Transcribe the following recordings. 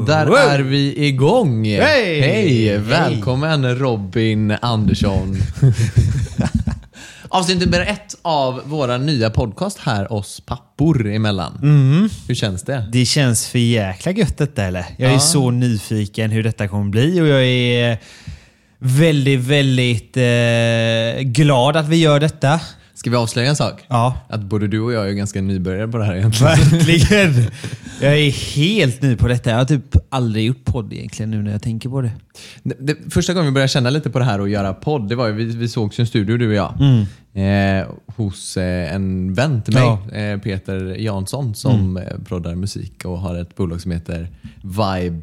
Där Wow! är vi igång! Hej! Hej! Välkommen Robin Andersson. Avsnitt nummer ett av våra nya podcast här, oss pappor emellan. Mm. Hur känns det? Det känns för jäkla gött detta eller? Jag är Ja. så nyfiken hur detta kommer bli och jag är väldigt, väldigt eh, glad att vi gör detta. Ska vi avslöja en sak? Ja. Att både du och jag är ganska nybörjare på det här egentligen. Verkligen! Jag är helt ny på detta. Jag har typ aldrig gjort podd egentligen nu när jag tänker på det. Det, det, första gången vi började känna lite på det här och göra podd, det var ju, vi, vi sågs i en studio du och jag. Eh, hos eh, en vän till mig, Ja. eh, Peter Jansson, som eh, proddar musik och har ett bolag som heter Vibe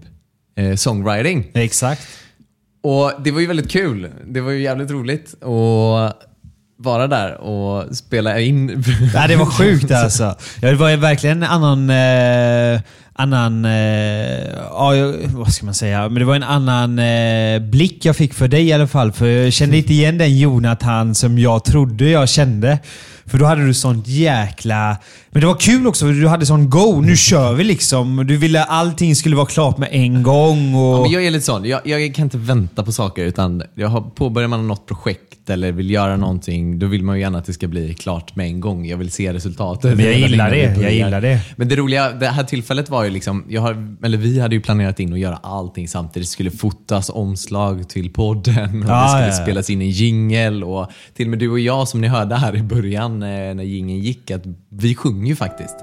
eh, Songwriting. Exakt. Och det var ju väldigt kul. Det var ju jävligt roligt att vara där och spela in. Ja, det var sjukt alltså. Ja, det var verkligen en annan... Eh, annan eh, ja, vad ska man säga? Men det var en annan eh, blick jag fick för dig i alla fall. För jag kände inte igen den Jonathan som jag trodde jag kände. För då hade du sånt jäkla... Men det var kul också, för du hade sån go. Nu kör vi liksom. Du ville allting skulle vara klart med en gång. Och... Ja, men jag är lite sån. Jag, jag kan inte vänta på saker. Utan jag har, påbörjar man något projekt eller vill göra någonting, då vill man ju gärna att det ska bli klart med en gång. Jag vill se resultatet. Men jag gillar det, jag gillar det. Men det roliga, det här tillfället var ju liksom, jag har, eller vi hade ju planerat in att göra allting samtidigt. Det skulle fotas omslag till podden och Ja, det skulle ja, ja. spelas in en jingel och till och med du och jag som ni hörde här i början eh, när jingeln gick, att vi sjunger ju faktiskt.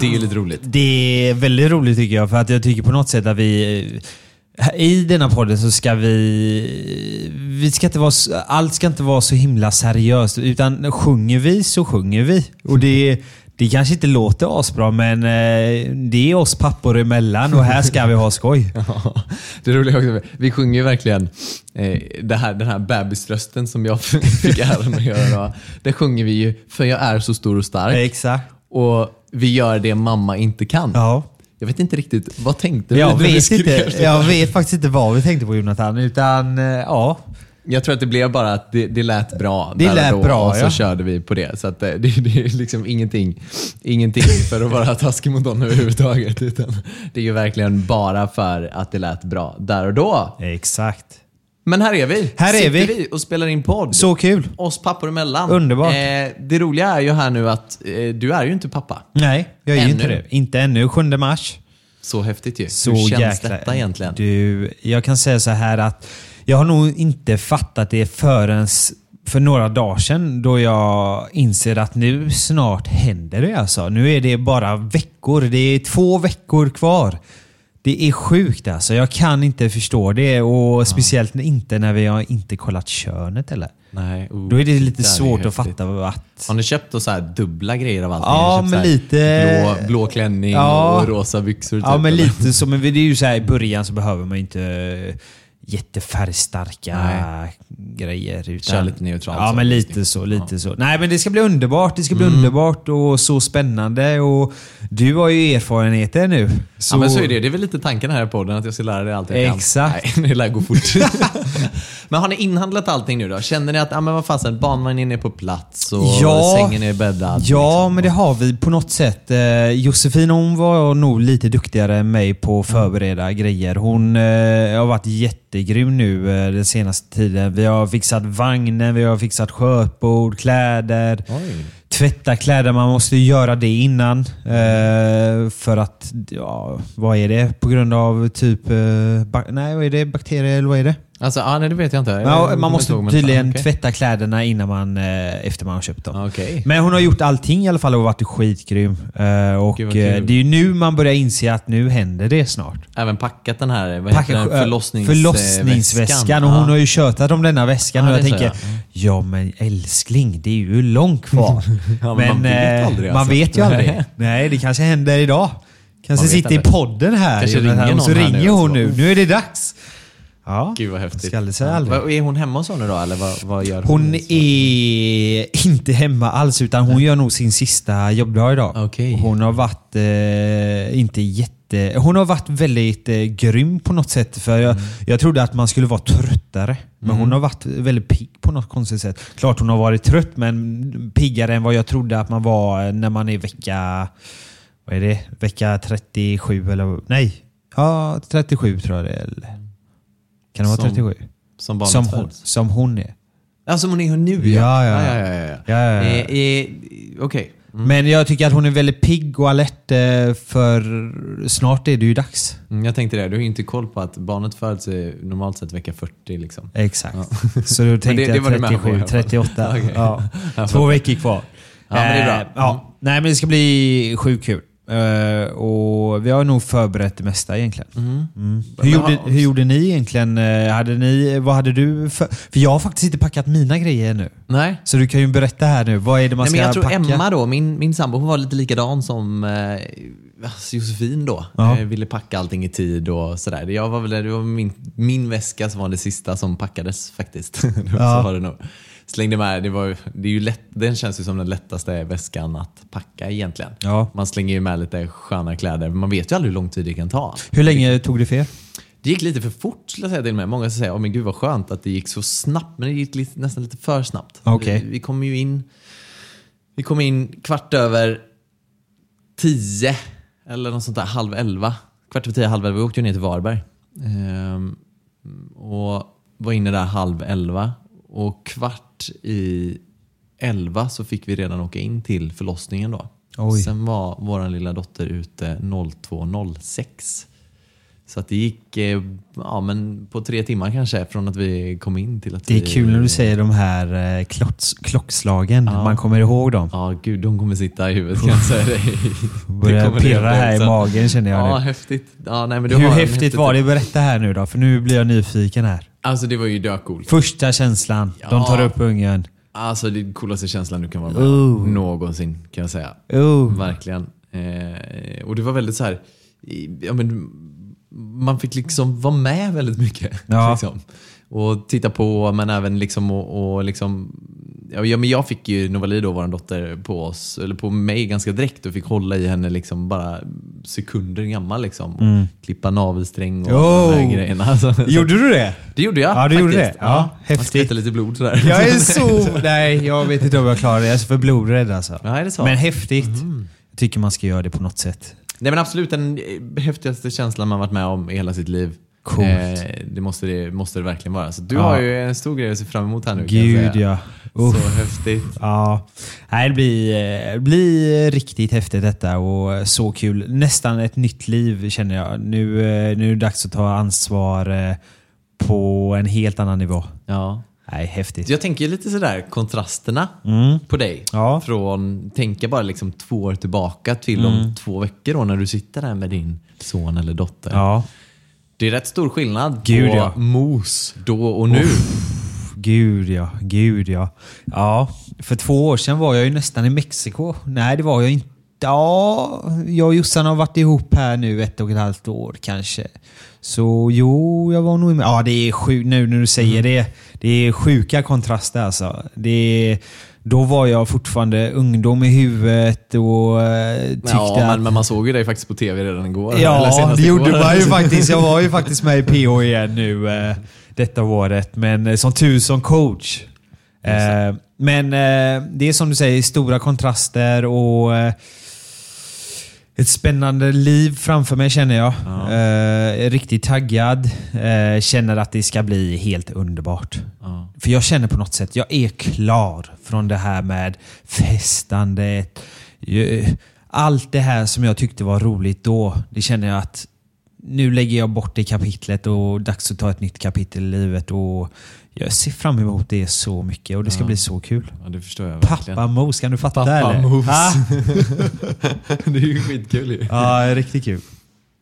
Det är ju lite roligt. Det är väldigt roligt tycker jag, för att jag tycker på något sätt att vi... I denna podden så ska vi... vi ska inte vara, allt ska inte vara så himla seriöst, utan sjunger vi så sjunger vi. Och det, det kanske inte låter asbra, men eh, det är oss pappor emellan och här ska vi ha skoj. Ja, det roliga också, vi sjunger ju verkligen eh, det här, den här bebisrösten som jag fick äran att göra. Det sjunger vi ju för jag är så stor och stark. Exakt. Och vi gör det mamma inte kan. Ja. Jag vet inte riktigt, vad tänkte vi Jag vet, inte, jag vet faktiskt inte vad vi tänkte på Jonathan, utan eh, ja. Jag tror att det blev bara att det, det lät bra. Det lät då, bra, Och så ja. körde vi på det. Så att det, det, det är liksom ingenting, ingenting för att vara taskig mot någon överhuvudtaget. Utan det är ju verkligen bara för att det lät bra där och då. Exakt. Men här är vi. Här är Sitter vi. och spelar in podd. Så kul. Oss pappor emellan. Underbart. Eh, det roliga är ju här nu att eh, du är ju inte pappa. Nej, jag är ju inte det. Inte ännu. 7 mars. Så häftigt ju. Så Hur känns jäkla- detta egentligen? Du, jag kan säga så här att jag har nog inte fattat det förrän s- för några dagar sedan då jag inser att nu snart händer det alltså. Nu är det bara veckor. Det är två veckor kvar. Det är sjukt alltså. Jag kan inte förstå det och speciellt inte när vi har inte kollat könet eller. Nej, oh, Då är det lite svårt att fatta att... Har ni köpt så dubbla grejer av allting? Ja, men lite- Blå, blå klänning Ja. och rosa byxor. Ja, typ, men eller? lite så. Men det är ju så här, i början så behöver man inte jättefärgstarka Nej. grejer. Utan, Kör lite neutralt Ja, men lite så. Lite så. Nej, men det ska bli underbart. Det ska bli underbart och så spännande. Och du har ju erfarenheter nu. Så, Ja, men så är det. Det är väl lite tanken här i podden, att jag ska lära dig allt jag kan. Exakt. Nej, det lär gå fort. men har ni inhandlat allting nu då? Känner ni att ah, men vad fasen, barnvagnen är på plats och Ja. sängen är bäddad? Ja, liksom? men det har vi på något sätt. Eh, Josefin hon var nog lite duktigare än mig på att förbereda grejer. Hon eh, har varit jättegrym nu eh, den senaste tiden. Vi har fixat vagnen, vi har fixat skötbord, kläder. Oj. Tvätta kläder, man måste göra det innan. Eh, för att, ja, vad är det? På grund av typ, eh, nej vad är det? Bakterier eller vad är det? Alltså, ah, nej, det vet jag inte. Jag man måste men- tydligen okej. tvätta kläderna innan man, eh, efter man har köpt dem. Ah, Okej. Men hon har gjort allting i alla fall och varit skitgrym. Eh, och Gud, eh, det är ju nu man börjar inse att nu händer det snart. Även packat den här vad Packa- den? Förlossnings- förlossningsväskan. Och hon har ju tjötat om denna väskan. Ja, och jag tänker, jag. Mm. Ja men älskling, det är ju långt kvar. Ja, men man vet eh, aldrig, man alltså. vet ju aldrig. Nej. Det kanske händer idag. Kanske sitter i podden här. Kanske ringer och så någon här ringer hon så nu. Nu är det dags. Ja. Gud vad häftigt. Ska aldrig säga aldrig. Är hon hemma hos honom då eller vad, vad gör hon? Hon är inte hemma alls utan hon gör nog sin sista jobbdag idag. Okej. Hon har varit eh, inte jätte... Hon har varit väldigt eh, grym på något sätt. För jag, Mm. jag trodde att man skulle vara tröttare. Men hon har varit väldigt pigg på något konstigt sätt. Klart hon har varit trött men piggare än vad jag trodde att man var när man är vecka... Vad är det? Vecka 37 eller... Nej. Ja, 37 tror jag det är. Kan det vara Som 37? Som barnet Som hon, föds? som hon är. Ja, som hon är nu Ja, ja, ja. ja. ja, ja, ja. Ja. Eh, eh, Okej. Men jag tycker att hon är väldigt pigg och alert eh, för snart är det ju dags. Mm, Jag tänkte det, du har ju inte koll på att barnet föds normalt sett vecka 40 liksom. Exakt. Så då tänkte det- det var du jag med på i 37, alla fall. 38. Okej. Ja. Två veckor kvar. Ja, men det är bra. Eh, ja. Nej men det ska bli sjukt kul. Eh, och vi har nog förberett det mesta egentligen. Mm. Hur, Men gjorde, har- hur gjorde ni egentligen? Eh, Hade ni, vad hade du för, för jag har faktiskt inte packat mina grejer ännu. Nej. Så du kan ju berätta här nu. Vad är det man Nej, ska men jag tror packa? Emma då, min, min sambo, hon var lite likadan som eh, alltså Josefin då. Ja. Eh, ville packa allting i tid och sådär. Jag var väl, det var min, min väska som var det sista som packades faktiskt. så var det nog. Slängde med, det, var, det är ju lätt, den känns ju som den lättaste väskan att packa egentligen. Ja. Man slänger ju med lite sköna kläder. Man vet ju aldrig hur lång tid det kan ta. Hur länge tog det för er? Det gick lite för fort skulle jag säga till med. Många säger att men gud vad skönt att det gick så snabbt. Men det gick nästan lite för snabbt. Okej. Vi, vi kom ju in vi kom in kvart över tio eller något sånt där, halv elva. Kvart över tio, halv elva. Vi åkte ju ner till Varberg. Ehm, och var inne där halv elva. Och kvart i elva så fick vi redan åka in till förlossningen då. Oj. Sen var vår lilla dotter ute 02.06. Så att det gick eh, ja, men på tre timmar kanske från att vi kom in till att Det är vi... kul när du säger de här eh, klocks, klockslagen. Ja. Man kommer ihåg dem. Ja, gud, de kommer sitta i huvudet kan jag säga dig. Det Börjar pirra här i magen känner jag Ja, nu. häftigt. Ja, nej, men du Hur häftigt häftig var det? Berätta här nu då, för nu blir jag nyfiken här. Alltså det var ju döcoolt. Första känslan. De tar Ja. upp ungen. Alltså det är coolaste känslan du kan vara med Oh. någonsin kan jag säga. Oh. Verkligen. Eh, och det var väldigt så här, ja, men, man fick liksom vara med väldigt mycket. Ja. Liksom. Och titta på, men även liksom och, och liksom, ja, ja, men jag fick ju Novali då, vår dotter, på oss, eller på mig ganska direkt och fick hålla i henne liksom bara sekunder gammal liksom. Och Klippa navelsträng och Oh. de här grejerna. Gjorde du det? det gjorde jag Ja, du gjorde faktiskt. det. Ja, Man häftigt. skvätte lite blod sådär. Jag är så... Nej, jag vet inte om jag klarar det. Jag är så för blodrädd alltså. Ja, är det så? Men häftigt. Jag tycker man ska göra det på något sätt. Nej men absolut den häftigaste känslan man varit med om i hela sitt liv. Coolt. Eh, det, måste det måste det verkligen vara. Så du Ja. har ju en stor grej att se fram emot här nu Gud ja. Så Uff. häftigt. Ja, Nej, det blir, eh, blir riktigt häftigt detta och så kul. Nästan ett nytt liv känner jag. Nu, eh, nu är det dags att ta ansvar eh, på en helt annan nivå. Ja. Nej, häftigt. Jag tänker lite sådär kontrasterna på dig. Mm. Ja. Från, tänka bara liksom två år tillbaka till om två veckor då när du sitter där med din son eller dotter. Ja, Det är rätt stor skillnad Gud, på ja. mos då och nu. gud ja. Gud ja. Ja, för två år sedan var jag ju nästan i Mexiko. Nej, det var jag inte. Ja, jag och Jossan har varit ihop här nu ett och ett halvt år kanske. Så jo, jag var nog med. Ja, det är sjukt nu när du säger det. Det är sjuka kontraster alltså. Det är, då var jag fortfarande ungdom i huvudet och eh, tyckte Ja, att... men, men man såg ju dig faktiskt på tv redan igår. Ja, det gjorde igår. man ju faktiskt. Jag var ju faktiskt med i PO igen nu eh, detta året, men eh, som tur som coach. Men det är som du säger, stora kontraster och ett spännande liv framför mig känner jag. Eh, riktigt taggad. Eh, känner att det ska bli helt underbart. Ja. För jag känner på något sätt, jag är klar från det här med festandet. Allt det här som jag tyckte var roligt då, det känner jag att nu lägger jag bort det kapitlet och dags att ta ett nytt kapitel i livet. Och jag ser fram emot det så mycket och det ska ja. bli så kul. Ja, det förstår jag verkligen. Pappa Mos, kan du fatta Pappa eller? Mos. Det är ju skitkul ju. Ja, riktigt kul.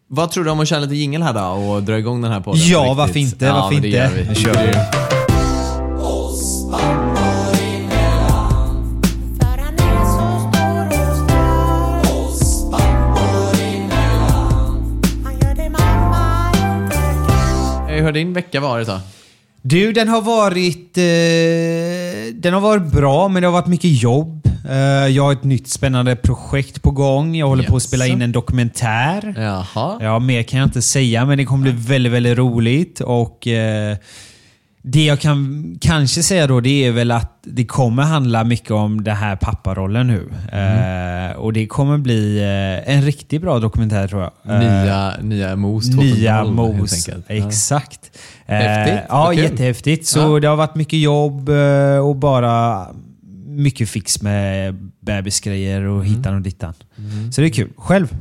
Vad tror du om att köra lite jingel här då och dra igång den här podden? Ja, riktigt? varför inte? Ja, varför inte? Gör vi. Nu kör vi. Eh, hur har din vecka varit då? Du, den har varit... Eh, den har varit bra, men det har varit mycket jobb. Eh, jag har ett nytt spännande projekt på gång. Jag håller på att spela in en dokumentär. Jaha. Ja, mer kan jag inte säga, men det kommer bli väldigt, väldigt roligt. Och eh, Det jag kan kanske säga då, det är väl att det kommer handla mycket om den här papparollen nu. Mm. Eh, och det kommer bli eh, en riktigt bra dokumentär tror jag. Eh, Nya, nya Mos 2012 Nya Mos. enkelt. Ja. Exakt. Eh, Häftigt. Ja, kul. jättehäftigt. Så Ja. det har varit mycket jobb eh, och bara mycket fix med bebisgrejer och Mm. hittan och dittan. Så det är kul. Själv?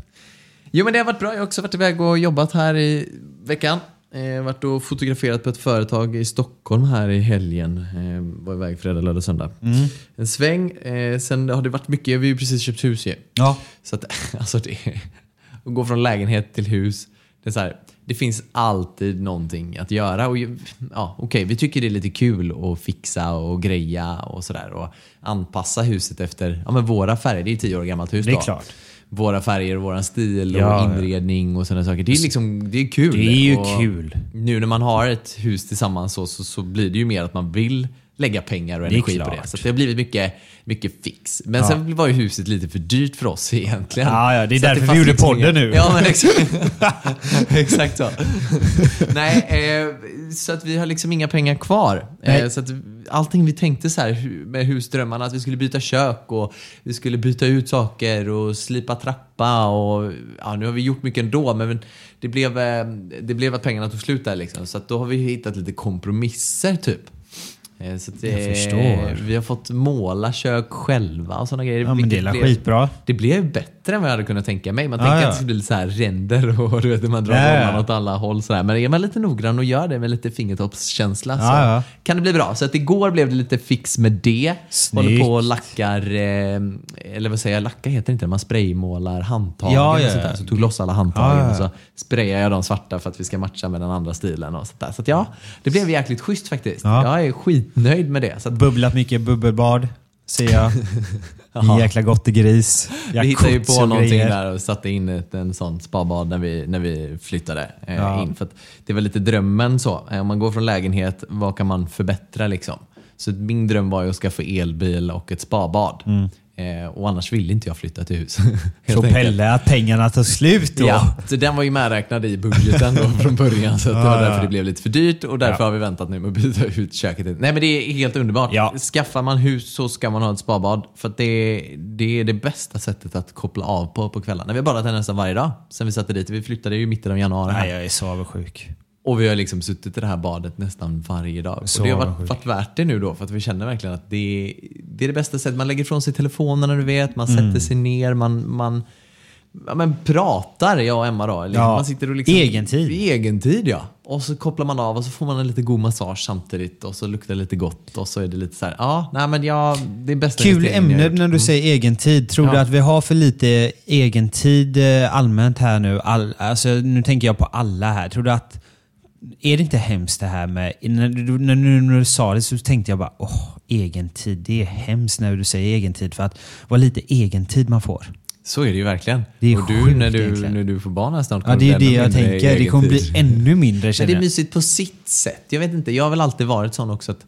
Jo men det har varit bra. Jag har också varit iväg och jobbat här i veckan. Eh, varit och fotograferat på ett företag i Stockholm här i helgen. Eh, var iväg fredag, lördag, söndag. En sväng. Eh, sen har det varit mycket. Vi har ju precis köpt hus ju. Ja. Så att, alltså det, att gå från lägenhet till hus. Det, är så här, det finns alltid någonting att göra. Och, ja, okej, vi tycker det är lite kul att fixa och greja och sådär. Och anpassa huset efter ja, men våra färger. Det är tio år gammalt hus Det är då. klart. Våra färger, våran stil och Ja, inredning och sådana saker. Det är liksom det är kul. Det är ju och kul. Nu när man har ett hus tillsammans så, så, så blir det ju mer att man vill lägga pengar och energi på det. Så det har blivit mycket, mycket fix. Men Ja. sen var ju huset lite för dyrt för oss egentligen. Ja, ja, det är Så därför vi fanns gjorde liksom podden nu. Ja, men exakt. exakt så. Nej, eh, så att vi har liksom inga pengar kvar. Eh, så att allting vi tänkte så här med husdrömmarna, att vi skulle byta kök och vi skulle byta ut saker och slipa trappa och ja, nu har vi gjort mycket ändå men det blev, eh, det blev att pengarna tog slut där liksom. Så att då har vi hittat lite kompromisser typ. Eh, Så förstår. Vi har fått måla kök själva och sådana grejer. Ja, men det är blev- skitbra. det blev bättre än vad jag hade kunnat tänka mig. Man Ja, tänker ja. att det ska bli lite så här ränder och du vet, man drar Ja, ja. åt alla håll. Så där. Men är man lite noggrann och gör det med lite fingertoppskänsla så kan det bli bra. Så att igår blev det lite fix med det. Snyggt. Håller på och lackar, eh, eller vad säger jag, lacka heter det inte Man spraymålar handtagen Ja, och ja, sånt ja. där. Så tog loss alla handtagen och så sprayar jag de svarta för att vi ska matcha med den andra stilen. Och sånt där. Så att ja, det blev jäkligt schysst faktiskt. Ja. Jag är skitnöjd med det. Så att Bubblat mycket bubbelbad, ser jag. Jaha. jäkla gottegris. Vi hittade ju på någonting grejer. där och satte in ett en sån spabad när vi, när vi flyttade eh, Ja. in. För det var lite drömmen så. Eh, om man går från lägenhet, vad kan man förbättra liksom? Så min dröm var ju att skaffa elbil och ett spabad. Eh, och annars ville inte jag flytta till hus. Så. Pelle att pengarna tar slut då. Ja, så den var ju medräknad i budgeten då från början. Så det var ja. därför det blev lite för dyrt och därför Ja. har vi väntat nu med att byta ut köket. Nej men det är helt underbart. Ja. Skaffar man hus så ska man ha ett spabad. För det, det är det bästa sättet att koppla av på på kvällarna. Vi har badat här nästan varje dag sen vi satte dit. Vi flyttade ju i mitten av januari. här. Nej, jag är så avundsjuk. Och vi har liksom suttit i det här badet nästan varje dag. Så och det har varit, varit värt det nu då för att vi känner verkligen att det, det är det bästa sättet. Man lägger ifrån sig telefonerna du vet, man sätter sig ner, man, man ja, men pratar, jag och Emma då. Liksom. Ja, Man sitter och liksom, egentid. Egentid ja. Och så kopplar man av och så får man en lite god massage samtidigt och så luktar det lite gott och så är det lite så här, ja, nej men ja, det är bästa Kul ämne när du säger egen tid. Tror du Ja. att vi har för lite egen tid eh, allmänt här nu? All, alltså, nu tänker jag på alla här. Tror du att... Är det inte hemskt det här med... När du, när, du- när du sa det så tänkte jag bara åh, egen tid. Det är hemskt när du säger egen tid. För att vad lite egen tid man får. Så är det ju verkligen. Det är och du, sjukt när du, egentligen. när du får barn snart Ja, det är det jag tänker. Det kommer bli ännu mindre Men känner det är mysigt på sitt sätt. Jag vet inte, jag har väl alltid varit sån också att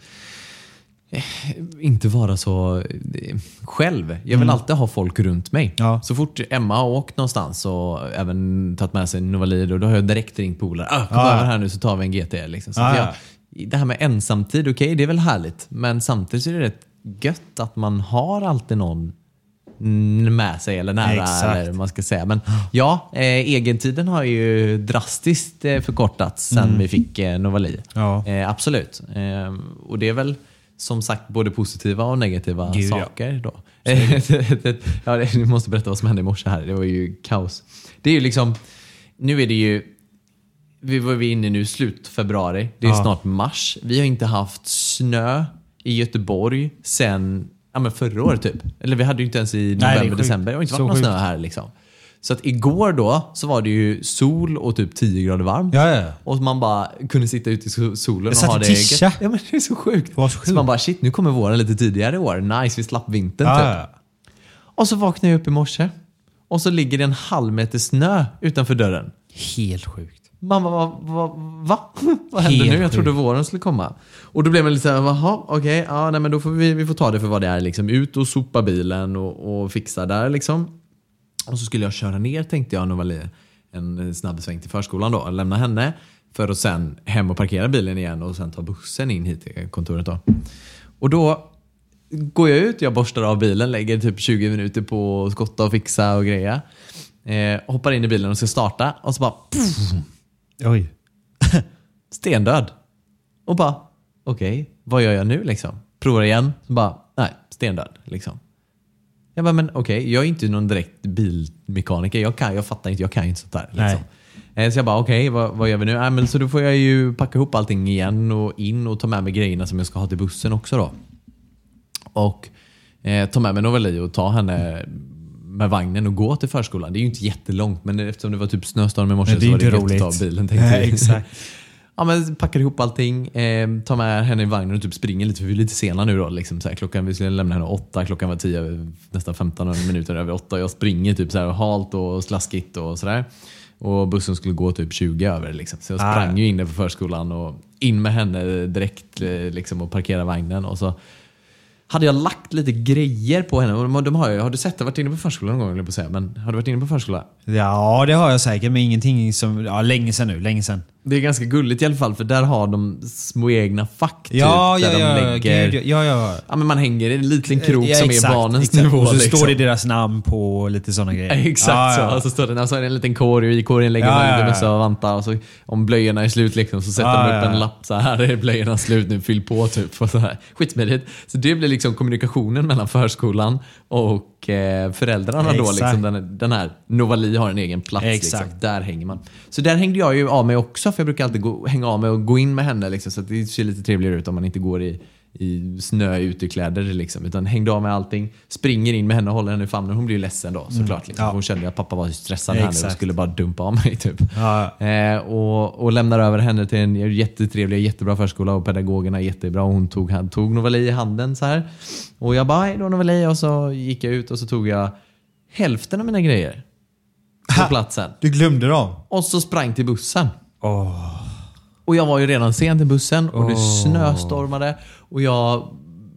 inte vara så eh, själv. Jag vill alltid ha folk runt mig. Mm. Ja. Så fort Emma har åkt någonstans och även tagit med sig Novalid och då har jag direkt ringt polare. Ah, kom Ja. över här nu så tar vi en GT. Liksom. Så Ja, jag, det här med ensamtid, okej det är väl härligt. Men samtidigt så är det rätt gött att man har alltid någon mm, med sig eller nära Exakt. eller man ska säga. Men ja, eh, egentiden har ju drastiskt eh, förkortats sen vi fick eh, Novali. Mm. Ja. Eh, absolut. Eh, och det är väl som sagt både positiva och negativa Gud, ja. saker. Då. ja, ni måste berätta vad som hände i morse här. Det var ju kaos. Det är ju liksom, nu är det ju, vi var vi inne nu slut februari. Det är Ja. snart mars. Vi har inte haft snö i Göteborg sen ja, men förra året typ. Eller vi hade ju inte ens i november, sjukt. december. Det har inte varit någon snö här liksom. Så att igår då så var det ju sol och typ 10 grader varmt. Ja, ja. Och man bara kunde sitta ute i so- solen och ha det tischa. gött. Ja men det är så sjukt. var så sjukt. man bara shit, nu kommer våren lite tidigare i år. Nice, vi slapp vintern Ja, typ. ja. Och så vaknar jag upp i morse och så ligger det en halv meter snö utanför dörren. Helt sjukt. Mamma, vad, vad, va? vad händer Helt nu? Jag trodde våren skulle komma. Och då blev man lite såhär, jaha, okej, ja, nej, men då får vi, vi får ta det för vad det är. Liksom. Ut och sopa bilen och, och fixa där liksom. Och så skulle jag köra ner tänkte jag Novali en snabb sväng till förskolan då, lämna henne. För att sen hem och parkera bilen igen och sen ta bussen in hit till kontoret då. Och då går jag ut, jag borstar av bilen, lägger typ 20 minuter på att skotta och fixa och greja. Eh, hoppar in i bilen och ska starta och så bara pff, Oj. stendöd. Och bara, okej, vad gör jag nu liksom? Provar igen, så bara, nej, stendöd liksom. Jag bara, men okej, jag är inte någon direkt bilmekaniker. Jag, kan, jag fattar inte, jag kan inte sånt där. Liksom. Eh, Så jag bara, okej, vad, vad gör vi nu? Äh, men så då får jag ju packa ihop allting igen och in och ta med mig grejerna som jag ska ha till bussen också då. Och eh, ta med mig Novali och ta henne med vagnen och gå till förskolan. Det är ju inte jättelångt, men eftersom det var typ snöstorm i morse så var det gött att ta roligt. bilen. Tänkte Nej, exakt. Ja, men packar ihop allting, eh, tar med henne i vagnen och typ springer lite för vi är lite sena nu då. Liksom, så här, klockan, vi skulle lämna henne åtta, klockan var tio, nästan 15 minuter över åtta. Jag springer typ så här halt och slaskigt och sådär. Och bussen skulle gå typ 20 över. Liksom. Så jag Ah. sprang ju in där på förskolan och in med henne direkt eh, liksom, och parkera vagnen. Och så hade jag lagt lite grejer på henne. De, har, ju, har du sett det? Varit inne på förskolan någon gång? jag på säga. Men har du varit inne på förskola? Ja, det har jag säkert, men ingenting som... Ja, länge sedan nu. Länge sedan. Det är ganska gulligt i alla fall för där har de små egna fack typ, Ja, där ja, de lägger... Gud, ja, ja. Ja, men man hänger i en liten krok Ja, som exakt, är barnens exakt. nivå. Och så liksom. står det deras namn på lite sådana grejer. Exakt Ja, så. ja. Och så står det, och så är det en liten korg och i korgen lägger man ja. mössa och vantar. Och så, om blöjorna är slut liksom, så sätter de upp en lapp så här är blöjorna slut nu, fyll på typ. Och så här. Skitsmidigt. Så det blir liksom kommunikationen mellan förskolan och eh, föräldrarna då. Exakt. Liksom, den, den här Novali har en egen plats. Exakt. Liksom. Där hänger man. Så där hängde jag ju av mig också, för jag brukar alltid gå, hänga av mig och gå in med henne. Liksom, så att det ser lite trevligare ut om man inte går i, i snö utekläder. Liksom, utan hängde av med allting, springer in med henne och håller henne i famnen. Hon blir ju ledsen då såklart. Liksom. Ja. Hon kände att pappa var stressad här nu och skulle bara dumpa av mig. Typ. Ja. Eh, och, och lämnar över henne till en jättetrevlig, jättebra förskola och pedagogerna är jättebra. Och hon tog, han tog Novali i handen så här. Och jag bara, hej då Novali. Och så gick jag ut och så tog jag hälften av mina grejer på platsen. Du glömde dem? Och så sprang till bussen. Åh. Och jag var ju redan sen till bussen och det snöstormade. Och jag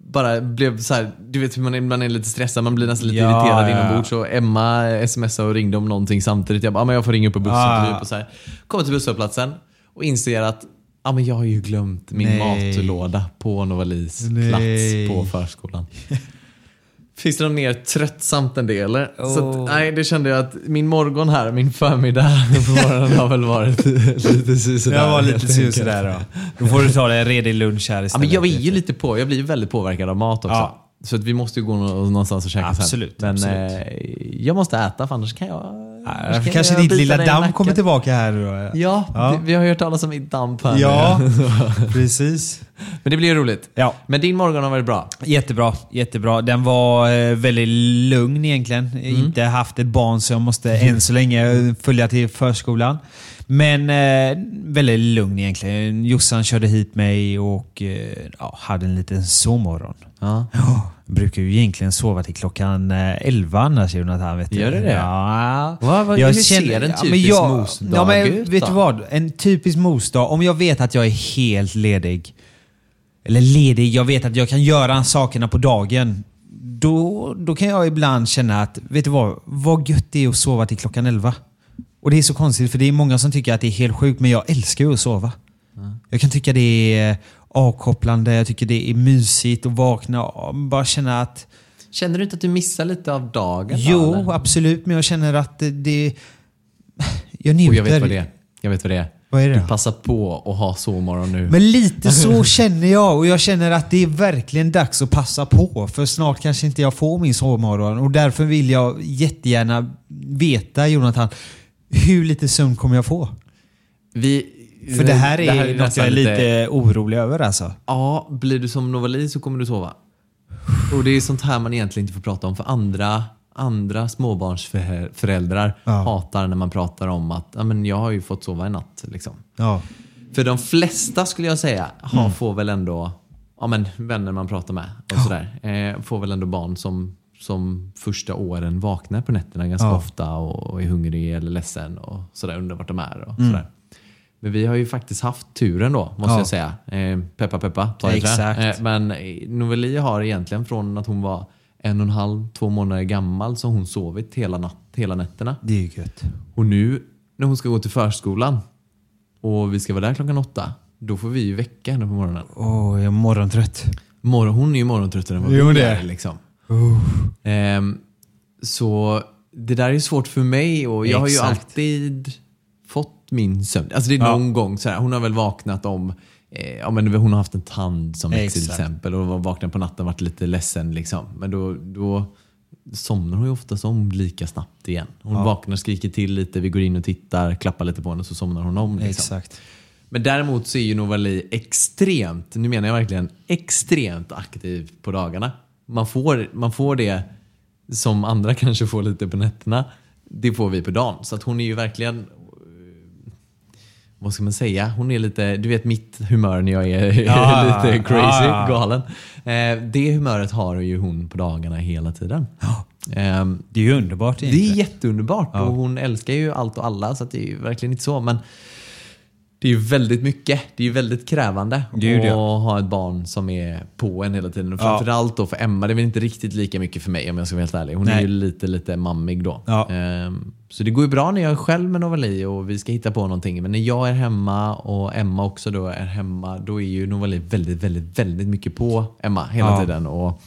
bara blev så här, du vet hur man är, man är lite stressad, man blir nästan lite Ja, irriterad ja. inombords. Så Emma smsade och ringde om någonting samtidigt. Jag bara, ah, men jag får ringa upp på bussen. Ah. Typ, och så här. Kommer till busshållplatsen och inser att ah, men jag har ju glömt min Nej. matlåda på Novalis plats på förskolan. Finns det något mer tröttsamt än det eller? Så Åh. att, nej, det kände jag att min morgon här, min förmiddag på morgonen har väl varit lite sådär. Jag var lite enkelt. sur sådär då. Då får du ta dig en redig lunch här Ja, istället. men jag är ju lite på, jag blir ju väldigt påverkad av mat också. Ja. Så att vi måste ju gå nå- någonstans och käka Absolut, sen. Men absolut. eh, jag måste äta för annars kan jag... kan kanske ditt lilla damm kommer tillbaka här. Ja, Ja. Vi, har hört talas om mitt damp här. Ja, precis. Men det blir ju roligt. Ja. Men din morgon har varit bra. Jättebra, jättebra. Den var eh, väldigt lugn egentligen. Inte haft ett barn så jag måste än så länge följa till förskolan. Men eh, väldigt lugn egentligen. Jossan körde hit mig och eh, hade en liten sovmorgon. Ja. Jag brukar ju egentligen sova till klockan eh, 11 annars Jonathan. Vet. Gör du det? Ja. Vad- vad- hur ser en ja, typisk men jag- mosdag ja, men ut Vet du vad? En typisk mosdag. Om jag vet att jag är helt ledig. Eller ledig, jag vet att jag kan göra sakerna på dagen. Då, då kan jag ibland känna att, vet du vad? Vad gött det är att sova till klockan 11. Och det är så konstigt för det är många som tycker att det är helt sjukt men jag älskar ju att sova. Jag kan tycka det är avkopplande, jag tycker det är mysigt att vakna och bara känna att Känner du inte att du missar lite av dagen? Jo, eller? absolut. Men jag känner att det... det jag njuter. Och jag vet vad det är. Jag vet vad det är. Vad är det Du passar på att ha sovmorgon nu. Men lite så känner jag och jag känner att det är verkligen dags att passa på. För snart kanske inte jag får min sovmorgon och därför vill jag jättegärna veta Jonathan, hur lite sömn kommer jag få? Vi, För det här är, något jag är lite orolig över alltså. Ja, blir du som Novali så kommer du sova. Och det är sånt här man egentligen inte får prata om för andra, andra småbarnsföräldrar Ja. hatar när man pratar om att ja, men jag har ju fått sova en natt. Liksom. Ja. För de flesta skulle jag säga har, Mm. får väl ändå ja, men, vänner man pratar med och sådär. Eh, får väl ändå barn som, som första åren vaknar på nätterna ganska Ja. ofta och, och är hungrig eller ledsen och sådär, undrar vart de är. Och Mm. sådär. Men vi har ju faktiskt haft turen då, måste Ja. jag säga. Eh, peppa peppa, ta i trä. Exakt. Eh, men eh, Noveli har egentligen från att hon var en och en halv, två månader gammal så har hon sovit hela, natt, hela nätterna. Det är ju gött. Och nu när hon ska gå till förskolan och vi ska vara där klockan åtta, då får vi ju väcka henne på morgonen. Åh, jag är morgontrött. Morgon, hon är ju morgontröttare än vad Jo, vi det är. Liksom. Ehm, så det där är svårt för mig och jag har ju Exakt. alltid min sömn. Alltså det är Ja. någon gång så här, hon har väl vaknat om eh, Ja, men hon har haft en tand som växer till exempel och vaknat på natten och varit lite ledsen. Liksom. Men då, då somnar hon ju oftast om lika snabbt igen. Hon Ja. vaknar, skriker till lite, vi går in och tittar, klappar lite på henne och så somnar hon om. Liksom. Exakt. Men däremot så är ju Novali extremt, nu menar jag verkligen extremt aktiv på dagarna. Man får, man får det som andra kanske får lite på nätterna. Det får vi på dagen. Så att hon är ju verkligen, vad ska man säga? Hon är lite, du vet mitt humör när jag är Ja, lite crazy, ja. galen. Eh, det humöret har ju hon på dagarna hela tiden. Ehm, Det är ju underbart det är egentligen. jätteunderbart och hon älskar ju allt och alla så det är ju verkligen inte så. Men det är ju väldigt mycket. Det är ju väldigt krävande Det är att det. ha ett barn som är på en hela tiden. Och Ja. framförallt då för Emma, det är väl inte riktigt lika mycket för mig om jag ska vara helt ärlig. Hon är Nej. ju lite, lite mammig då. Ja. Ehm, så det går ju bra när jag är själv med Novali och vi ska hitta på någonting. Men när jag är hemma och Emma också då är hemma, då är ju Novali väldigt, väldigt, väldigt mycket på Emma hela Ja. tiden. Och,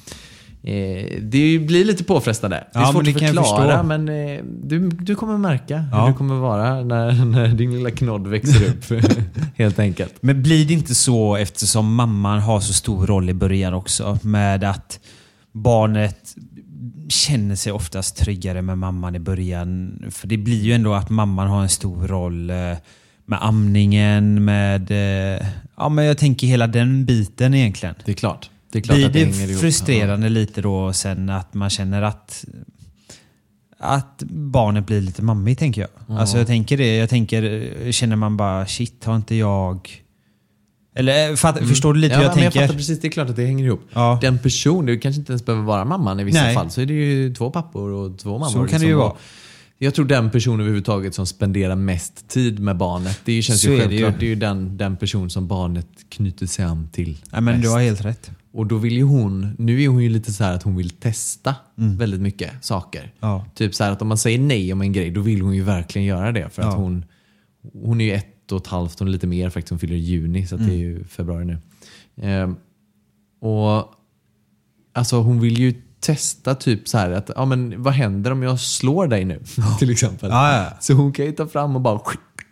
eh, det blir lite påfrestande. Det är Ja, svårt att förklara men eh, du, du kommer märka hur Ja. det kommer vara när, när din lilla knodd växer upp. helt enkelt. Men blir det inte så eftersom mamman har så stor roll i början också med att barnet känner sig oftast tryggare med mamman i början. För det blir ju ändå att mamman har en stor roll eh, med amningen, med... eh, Ja, men jag tänker hela den biten egentligen. Det är klart. Det är klart Blir att det, det hänger ihop. frustrerande lite då sen att man känner att att barnet blir lite mammigt tänker jag. Alltså jag tänker det. Jag tänker, känner man bara shit, har inte jag... Eller fatt, förstår du lite Mm. ja, hur jag tänker? Jag fattar precis, det är klart att det hänger ihop. Ja. Den person, det kanske inte ens behöver vara mamman i vissa Nej. fall. Så är det ju två pappor och två mammor. liksom. Så kan det ju vara. Jag tror den person överhuvudtaget som spenderar mest tid med barnet, det känns Så ju är det ju. självklart. Det är ju den, den person som barnet knyter sig an till Ja, men du mest. har helt rätt. Och då vill ju hon, nu är hon ju lite så här att hon vill testa väldigt mycket saker. Mm. Ja. Typ så här att om man säger nej om en grej, då vill hon ju verkligen göra det. För att Ja. hon, hon är ju ett och ett halvt, hon är lite mer faktiskt, hon fyller i juni, så att det är Mm. ju februari nu. Ehm, och alltså hon vill ju testa typ så här att, ja men vad händer om jag slår dig nu? Till exempel. Ja, ja. Så hon kan ju ta fram och bara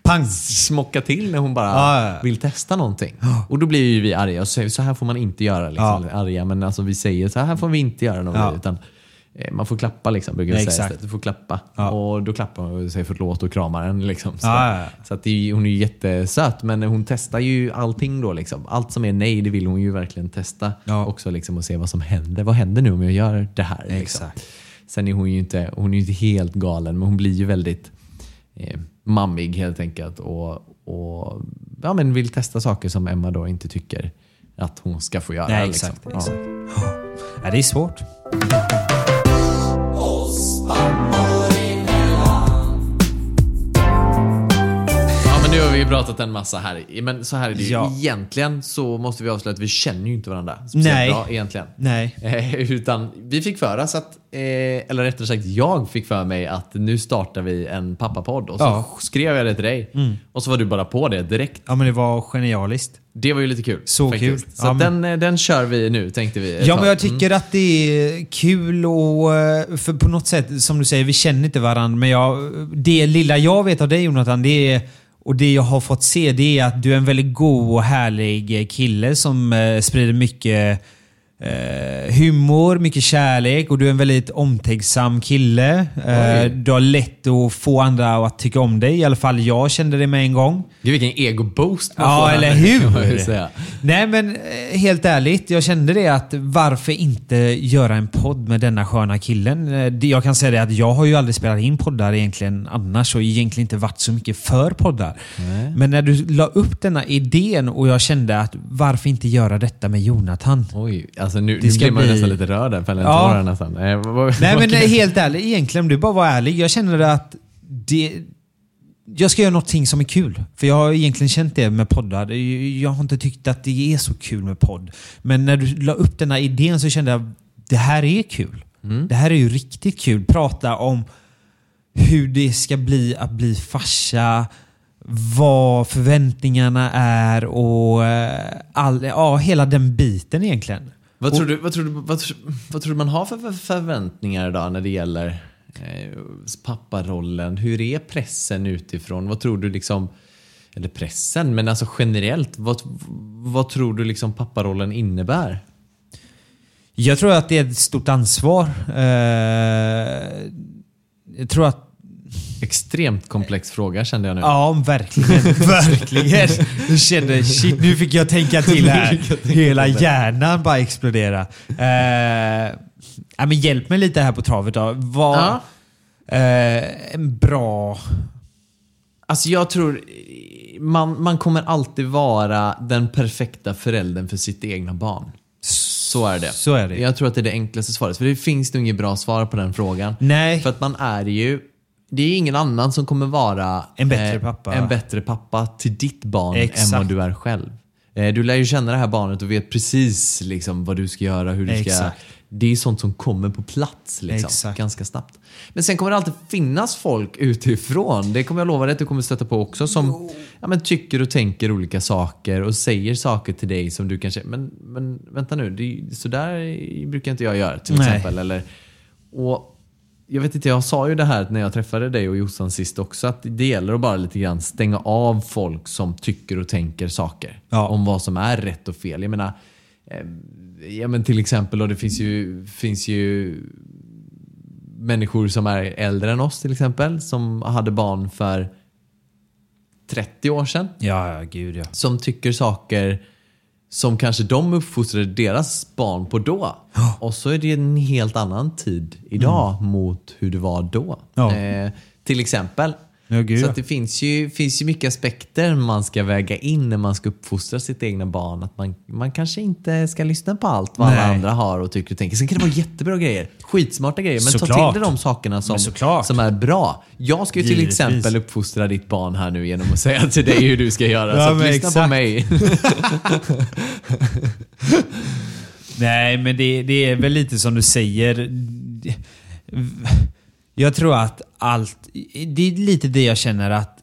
Pang! smocka till när hon bara Ja, vill testa någonting. Och då blir ju vi arga och säger så här får man inte göra. Liksom. Arga, men alltså vi säger så här får vi inte göra något. Utan, man får klappa liksom, brukar vi Ja, säga. Du får klappa. Ja. Och då klappar man och säger förlåt och kramar en. Liksom. Så, Ja, ja, så att det hon är ju jättesöt, men hon testar ju allting då. Liksom. Allt som är nej, det vill hon ju verkligen testa också liksom, och se vad som händer. Vad händer nu om jag gör det här? Liksom. Sen är hon ju inte, hon är inte helt galen, men hon blir ju väldigt eh, mammig helt enkelt. Och, och ja, men vill testa saker som Emma då inte tycker att hon ska få göra. Nej, liksom. exakt. Ja. exakt. Ja, det är svårt. Nu har vi pratat en massa här. Men så här är det ju. Ja. Egentligen så måste vi avslöja att vi känner ju inte varandra speciellt Nej. bra egentligen. Nej. Eh, utan vi fick för oss att, eh, eller rättare sagt jag fick för mig att nu startar vi en pappapodd. Och så Ja. skrev jag det till dig. Och så var du bara på det direkt. Ja, men det var genialiskt. Det var ju lite kul. Så kul. Så Ja, men- den, eh, den kör vi nu tänkte vi. Ja, men jag tycker att det är kul och... eh, För på något sätt, som du säger, vi känner inte varandra. Men jag, det lilla jag vet av dig Jonathan, det är... Och det jag har fått se, det är att du är en väldigt god och härlig kille som eh, sprider mycket eh, humor, mycket kärlek och du är en väldigt omtänksam kille. Eh, du har lätt att få andra att tycka om dig. I alla fall jag kände det med en gång. Gud vilken ego-boost man Ja, får eller hur? Nej, men eh, helt ärligt. Jag kände det att varför inte göra en podd med denna sköna killen? Eh, det- Jag kan säga det att jag har ju aldrig spelat in poddar egentligen annars och egentligen inte varit så mycket för poddar. Men när du la upp denna idén och jag kände att varför inte göra detta med Jonathan? Oj, alltså nu, nu ska blir man bli- nästan lite rörd där. Fäller Ja. tår nästan. Eh, vad- Nej men eh, helt ärligt, egentligen om du bara var ärlig. Jag känner att det, jag ska göra någonting som är kul. För jag har egentligen känt det med poddar. Jag har inte tyckt att det är så kul med podd. Men när du la upp den här idén så kände jag det här är kul. Det här är ju riktigt kul. Prata om hur det ska bli att bli farsa, vad förväntningarna är och eh, all, ja, hela den biten egentligen. Vad tror, du, vad, tror du, vad, vad tror du man har för för förväntningar idag när det gäller eh, papparollen? Hur är pressen utifrån? Vad tror du liksom, eller pressen, men alltså generellt, vad, vad tror du liksom papparollen innebär? Jag tror att det är ett stort ansvar. Eh, jag tror att Extremt komplex fråga kände jag nu. Ja, verkligen. verkligen. Jag kände shit, nu fick jag tänka till här. Hela hjärnan bara explodera. Eh, ja, men hjälp mig lite här på travet då. Vad, Ja. eh, en bra... Alltså jag tror man, man kommer alltid vara den perfekta föräldern för sitt egna barn. Så är det. Så är det. Jag tror att det är det enklaste svaret. För det finns nog inget bra svar på den frågan. Nej. För att man är ju... Det är ingen annan som kommer vara En bättre pappa. en bättre pappa till ditt barn Exakt. än vad du är själv. Eh, Du lär ju känna det här barnet och vet precis liksom, vad du ska göra, hur du ska... Det är sånt som kommer på plats liksom, ganska snabbt. Men sen kommer det alltid finnas folk utifrån. Det kommer jag lova dig att du kommer stöta på också. Som ja, men, tycker och tänker olika saker och säger saker till dig som du kanske... Men, men vänta nu, det, så där brukar inte jag göra till Nej. exempel. Eller, och jag vet inte, jag sa ju det här när jag träffade dig och Jossan sist också. Att det gäller att bara lite grann stänga av folk som tycker och tänker saker. Ja. Om vad som är rätt och fel. Jag menar, eh, ja men till exempel, och det finns ju, finns ju människor som är äldre än oss till exempel. Som hade barn för 30 år sedan. Ja, ja, gud ja. Som tycker saker som kanske de uppfostrade deras barn på då. Och så är det en helt annan tid idag mot hur det var då. Ja. Eh, till exempel. Ja, gud, så det finns ju, finns ju mycket aspekter man ska väga in när man ska uppfostra sitt egna barn. Att man, man kanske inte ska lyssna på allt vad alla Nej. andra har och tycker och tänker. Sen kan det vara jättebra grejer. Skitsmarta grejer. Men ta Såklart. till dig de sakerna som, som är bra. Jag ska ju till Givetvis. exempel uppfostra ditt barn här nu genom att säga till dig hur du ska göra. Ja, så lyssna på exakt. mig. Nej, men det, det är väl lite som du säger. Jag tror att allt... Det är lite det jag känner att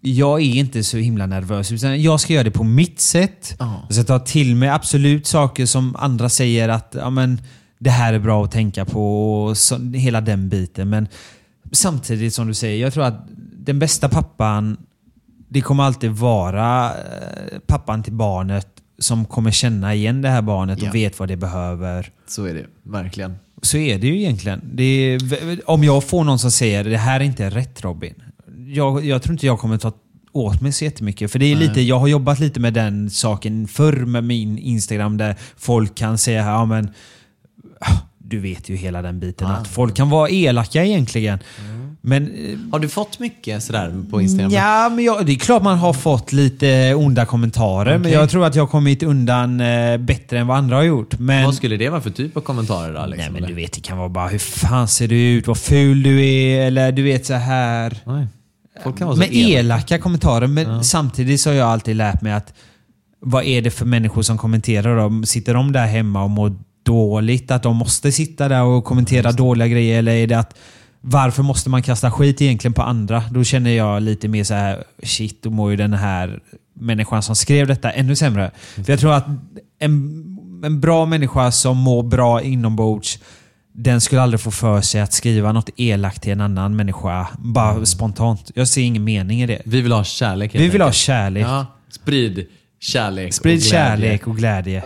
jag är inte så himla nervös. Utan jag ska göra det på mitt sätt. Ja. Jag ska ta till mig absolut saker som andra säger att ja, men, det här är bra att tänka på. Och så, hela den biten. Men samtidigt som du säger, jag tror att den bästa pappan, det kommer alltid vara eh, pappan till barnet som kommer känna igen det här barnet och Ja. vet vad det behöver. Så är det, verkligen. Så är det ju egentligen. Är, om jag får någon som säger det här är inte rätt Robin. Jag, jag tror inte jag kommer ta åt mig så jättemycket. För det är lite, jag har jobbat lite med den saken förr med min Instagram där folk kan säga ja men ah, du vet ju hela den biten. Att folk kan vara elaka egentligen. Men Har du fått mycket sådär på Instagram? Ja, men jag, det är klart man har fått lite onda kommentarer. Men Okej. jag tror att jag har kommit undan eh, bättre än vad andra har gjort. Men, Vad skulle det vara för typ av kommentarer då? Liksom, Nej men du vet, det kan vara bara hur fan ser du ut? Vad ful du är? Eller du vet så här. Nej. Folk kan vara så Men elaka. elaka kommentarer. Men samtidigt så har jag alltid lärt mig att vad är det för människor som kommenterar då? Sitter de där hemma och mår dåligt? Att de måste sitta där och kommentera dåliga grejer? Eller är det att varför måste man kasta skit egentligen på andra? Då känner jag lite mer så här, shit, då mår ju den här människan som skrev detta ännu sämre. För jag tror att en, en bra människa som mår bra inombords den skulle aldrig få för sig att skriva något elakt till en annan människa. Bara spontant. Jag ser ingen mening i det. Vi vill ha kärlek Vi vill ha kärlek. Ja, sprid kärlek Sprid och kärlek och glädje.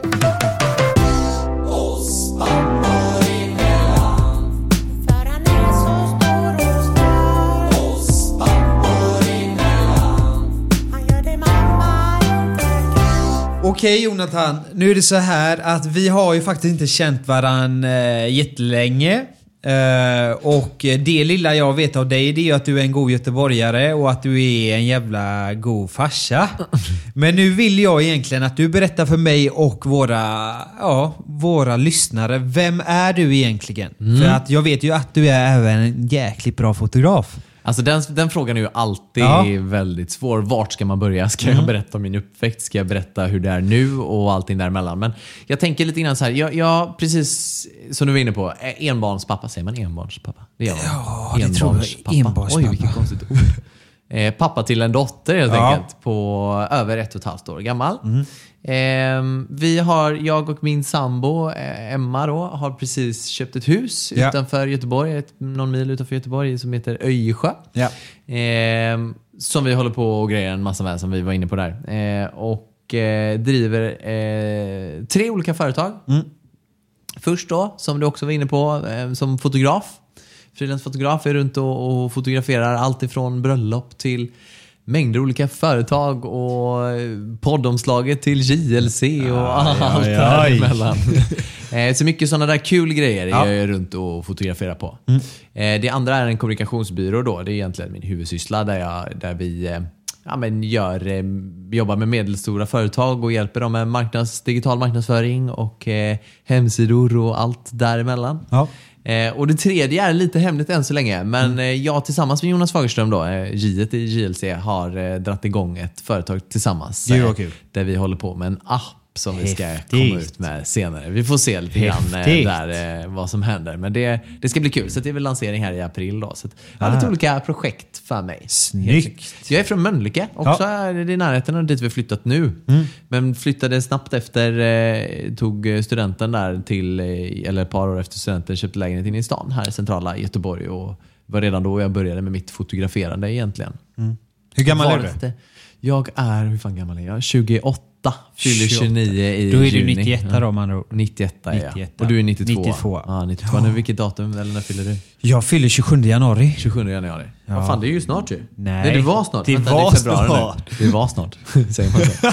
Okej Jonathan, nu är det så här att vi har ju faktiskt inte känt varann eh, jättelänge. Eh, och det lilla jag vet av dig det är ju att du är en god göteborgare och att du är en jävla god farsa. Men nu vill jag egentligen att du berättar för mig och våra, ja, våra lyssnare. Vem är du egentligen? För att jag vet ju att du är även en jäkligt bra fotograf. Alltså den, den frågan är ju alltid Ja. väldigt svår. Vart ska man börja? Ska jag berätta om min uppväxt? Ska jag berätta hur det är nu och allting däremellan? Men jag tänker lite grann så här. Jag, jag precis som du var inne på, eh, enbarnspappa. Säger man enbarnspappa? Det gör man. Ja, det tror jag. Enbarnspappa. Oj, vilket konstigt ord. Eh, pappa till en dotter helt Ja. enkelt på över ett och ett halvt år gammal. Ehm, vi har, jag och min sambo eh, Emma då, har precis köpt ett hus Ja. utanför Göteborg, ett, någon mil utanför Göteborg som heter Öjesjö. Ja. Ehm, som vi håller på och grejer en massa med som vi var inne på där. Eh, och eh, driver eh, tre olika företag. Först då, som du också var inne på, eh, som fotograf. Frilansfotograf är runt och, och fotograferar allt ifrån bröllop till mängder olika företag och poddomslaget till JLC och allt aj, däremellan. Eh, Så mycket sådana där kul grejer Ja. är jag runt och fotograferar på. Eh, Det andra är en kommunikationsbyrå då. Det är egentligen min huvudsyssla där, jag, där vi eh, ja, men gör, jobbar med medelstora företag och hjälper dem med marknads, digital marknadsföring och hemsidor och allt däremellan. Ja. Eh, och det tredje är lite hemligt än så länge, men Mm. eh, jag tillsammans med Jonas Fagerström, då, eh, J i JLC, har eh, dratt igång ett företag tillsammans. Eh. Där vi håller på med en app som vi ska Häftigt. komma ut med senare. Vi får se lite grann eh, Häftigt. där, eh, vad som händer. Men det, det ska bli kul. Så det är väl lansering här i april. Då, så jag har Ah. lite olika projekt för mig. Snyggt. Jag är från Mölnlycke, också Ja. är det i närheten av dit vi flyttat nu. Men flyttade snabbt efter, eh, tog studenten där till, eh, eller ett par år efter studenten, köpte lägenhet inne i stan här i centrala Göteborg. Och var redan då jag började med mitt fotograferande egentligen. Hur gammal är du? Jag är, hur fan gammal är jag? 28. Fyller 28. 29 i Då är du juni. 91 Ja. då med andra ord. 91 är jag. 91. Och du är 92? 92. Ja, 92. Nu, vilket datum? Eller när fyller du? Jag fyller 27 januari. 27 januari. Ja. Vad fan, det är ju snart ju. Nej. det var snart. Det Vänta, var februari snart. Nu. Det var snart. Säger man så?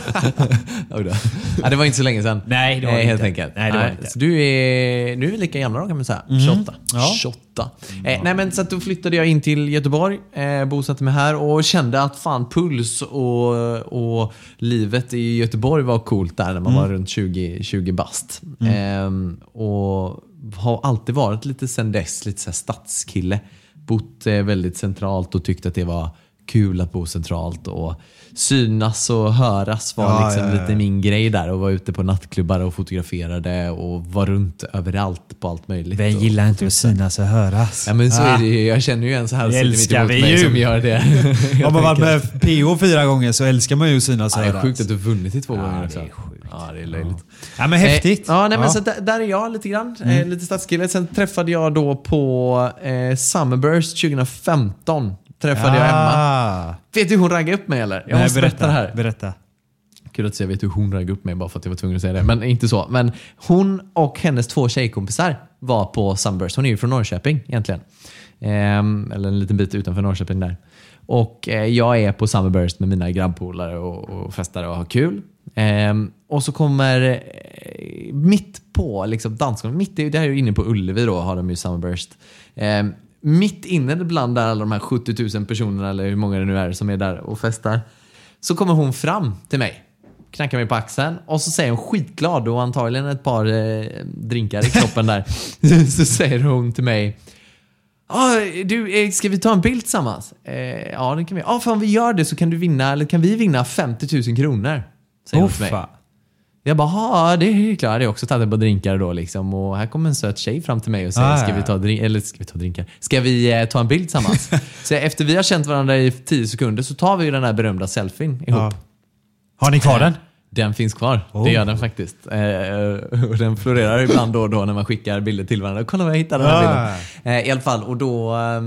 Ja, det var inte så länge sedan. Nej, det var Eh, det Helt inte. enkelt. Nej, det var det inte. Så du är, nu är vi lika gamla då kan man säga. 28. Ja. 28. Eh, nej, men så att då flyttade jag in till Göteborg, eh, bosatte mig här och kände att fan puls och, och livet i Göteborg var coolt där när man var runt 20, 20 bast. Ehm, och har alltid varit lite sen dess, lite så här stadskille. Bott eh, väldigt centralt och tyckt att det var kul att bo centralt och synas och höras var Ja, liksom ja, ja. lite min grej där och var ute på nattklubbar och fotograferade och var runt överallt på allt möjligt. Vem gillar inte att synas och höras? Ja men så Ah. är det ju. Jag känner ju en så här Det älskar vi ju. som gör det. Om man varit med PO fyra gånger så älskar man ju att synas och det är höras. sjukt att du vunnit i två gånger det också. Ja, det är löjligt. Ja men häftigt. Eh, ja, nej, men. Så där, där är jag lite grann. Eh, lite stadskille. Sen träffade jag då på eh, Summerburst 2015. Träffade jag Emma. Ah. Vet du hur hon raggade upp mig eller? Jag Nej, måste berätta det här. Berätta. Kul att jag vet hur hon raggade upp mig bara för att jag var tvungen att säga det. Men inte så. Men hon och hennes två tjejkompisar var på Sunburst. Hon är ju från Norrköping egentligen. Ehm, eller en liten bit utanför Norrköping där. Och eh, jag är på Summerburst med mina grabbpolare och, och festar och har kul. Ehm, och så kommer eh, mitt på liksom dansgolvet, mitt i, det här är ju inne på Ullevi då har de ju Summerburst. Ehm, mitt inne bland där alla de här 70 000 personerna eller hur många det nu är som är där och festar. Så kommer hon fram till mig, knackar mig på axeln och så säger hon skitglad och antagligen ett par eh, drinkar i kroppen där. så säger hon till mig Ah, du, eh, ska vi ta en bild tillsammans? Eh, ja, det kan vi. Ah, för om vi gör det så kan du vinna, eller kan vi vinna 50 000 kronor. Säger hon till mig. Jag bara, ja det är klart. Jag har också tagit par drinkar då liksom. Och här kommer en söt tjej fram till mig och säger, Ah, ska vi ta, drink- eller ska vi ta drinkar? Ska vi eh, ta en bild tillsammans? så efter vi har känt varandra i 10 sekunder så tar vi ju den här berömda selfien ihop. Ja. Har ni kvar den? Den finns kvar. Oh. Det gör den faktiskt. Eh, och den florerar ibland då och då när man skickar bilder till varandra. Kolla vad jag hittade den här Ah. bilden. Eh, I alla fall, och då eh,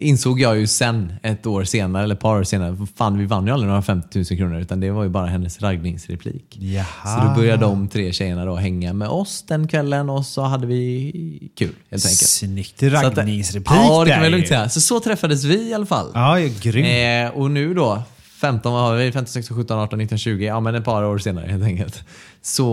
insåg jag ju sen, ett år senare, eller ett par år senare, fan vi vann ju aldrig några 50 000 kronor utan det var ju bara hennes raggningsreplik. Jaha. Så då började de tre tjejerna då hänga med oss den kvällen och så hade vi kul helt enkelt. Snyggt att- raggningsreplik Ja, det kan man lugnt säga. Så så träffades vi i alla fall. Ja, ja, grym. Eh, och nu då, 15, vad har vi? 15, 16, 17, 18, 19, 20. Ja, men ett par år senare helt enkelt. Så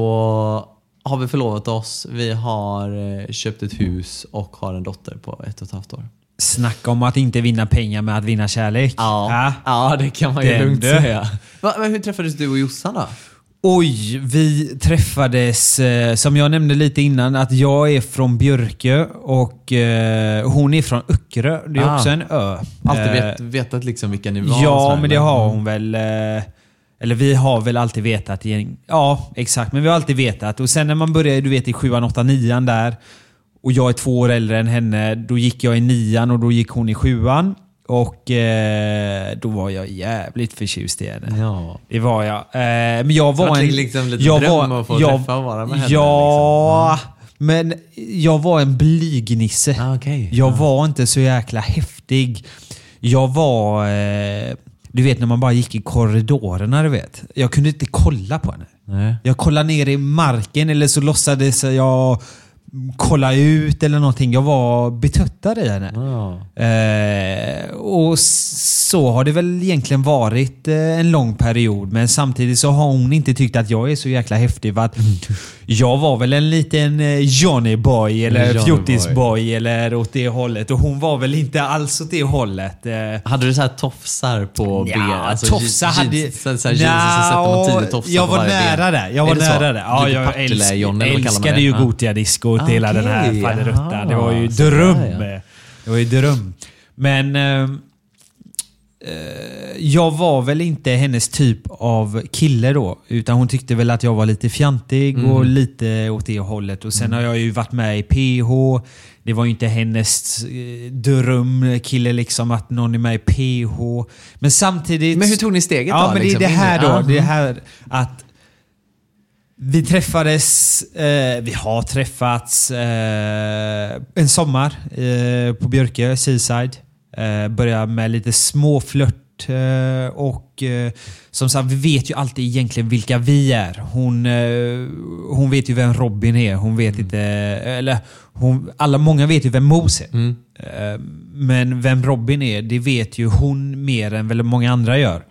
har vi förlovat oss. Vi har eh, köpt ett hus och har en dotter på ett och ett halvt år. Snacka om att inte vinna pengar med att vinna kärlek. Ja, Ja. ja det kan man ju Den lugnt du. säga. Va, men hur träffades du och Jossan då? Oj, vi träffades, eh, som jag nämnde lite innan, att jag är från Björkö och eh, hon är från Öckerö. Det är Ah. också en ö. Alltid Eh, vet, vetat liksom vilka ni var? Ja, sådär, men det har hon väl. eh, Eller vi har väl alltid vetat. Ja, exakt. Men vi har alltid vetat. Och sen när man börjar, du vet i sjuan, åttan, nian där. Och jag är två år äldre än henne. Då gick jag i nian och då gick hon i sjuan. Och eh, då var jag jävligt förtjust i henne. Ja. Det var jag. Eh, men jag var en... liksom lite jag dröm var, att få jag, träffa och vara med henne, liksom? Ja, men jag var en blygnisse. Ah, okej. Jag Ja. var inte så jäkla häftig. Jag var... Eh, du vet när man bara gick i korridorerna, du vet. Jag kunde inte kolla på henne. Nej. Jag kollade ner i marken eller så låtsades jag kolla ut eller någonting. Jag var betuttad i henne. Ja. Eh, och så har det väl egentligen varit eh, en lång period. Men samtidigt så har hon inte tyckt att jag är så jäkla häftig. För att jag var väl en liten eh, Johnny boy eller fjortisboy eller åt det hållet. Och hon var väl inte alls åt det hållet. Eh, Hade du så här tofsar på ben? Ja, Alltså, tofsar jeans- hade... Så, så här jeans och tofsar jag var nära ben. det. Jag var nära det. Ja, jag älsk, älskade ju Ja. Ah, hela den här faderuttan. Det var ju dröm. där, ja. Det var ju dröm. Men... Eh, eh, jag var väl inte hennes typ av kille då. Utan hon tyckte väl att jag var lite fjantig Mm. och lite åt det hållet. Och sen har jag ju varit med i PH. Det var ju inte hennes eh, drömkille liksom att någon är med i PH. Men samtidigt... Men hur tog ni steget Ja, då? men liksom, det är det in i- här då. Ja. Det är här att vi träffades, eh, vi har träffats eh, en sommar eh, på Björkö, Seaside. Eh, började med lite småflört eh, och eh, som sagt, vi vet ju alltid egentligen vilka vi är. Hon, eh, hon vet ju vem Robin är. Hon vet inte, eller hon, alla, många vet ju vem Mos är. Mm. Men vem Robin är, det vet ju hon mer än väldigt många andra gör.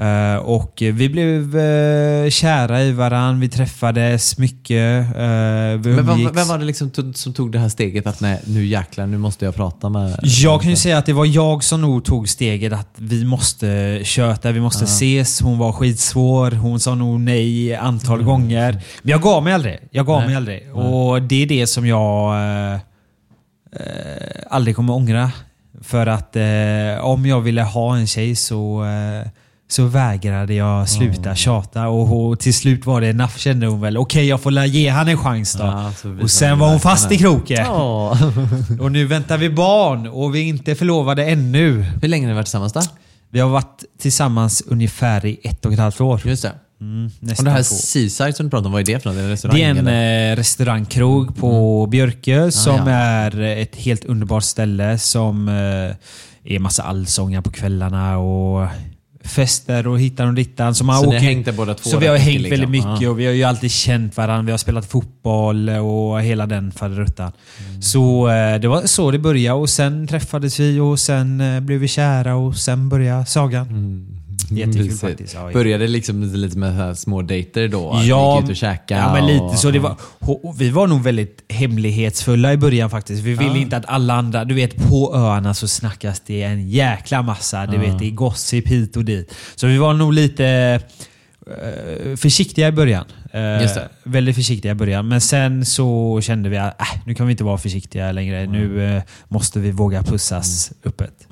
Eh, och vi blev eh, kära i varandra, vi träffades mycket. uh, vi Men umgicks. vem var det liksom som tog det här steget att nej, nu jäklar, nu måste jag prata med... Jag kan ju säga att det var jag som nog tog steget att vi måste köta, vi måste ses. Hon var skitsvår, hon sa nog nej antal gånger. Men jag gav mig aldrig. Jag gav Mm. Nej. mig aldrig. Och det är det som jag aldrig kommer ångra. För att om jag ville ha en tjej så, så vägrade jag sluta tjata. Och, och till slut var det enough kände hon väl. Okej, jag får ge han en chans då. Ja, och sen var hon fast i kroken. Ja. Och nu väntar vi barn och vi är inte förlovade ännu. Hur länge har ni varit tillsammans då? Vi har varit tillsammans ungefär i ett och ett halvt år. Just det. Mm, Och det här. Seaside som du pratade om, vad är det för något? Är det restaurang? Det är en eller? eh, restaurangkrog på Björkö som ja. är ett helt underbart ställe som eh, är massa allsånger på kvällarna och fester och hittan och dittan. Så, man Så åker, där båda två Så vi har hängt mycket, väldigt liksom? mycket och vi har ju alltid känt varandra. Vi har spelat fotboll och hela den faderuttan. Mm. Så eh, det var så det började och sen träffades vi och sen eh, blev vi kära och sen började sagan. Jättekul Mysigt. faktiskt. Ja, Började liksom lite, med så här små dejter då? Ja, gick ut och käkade? ja men lite och, så. Det var, vi var nog väldigt hemlighetsfulla i början faktiskt. Vi ville inte att alla andra... Du vet, på öarna så snackas det en jäkla massa. Du vet, det är gossip hit och dit. Så vi var nog lite eh, försiktiga i början. Eh. Väldigt försiktiga i början. Men sen så kände vi att äh, nu kan vi inte vara försiktiga längre. Nu eh, måste vi våga pussas öppet.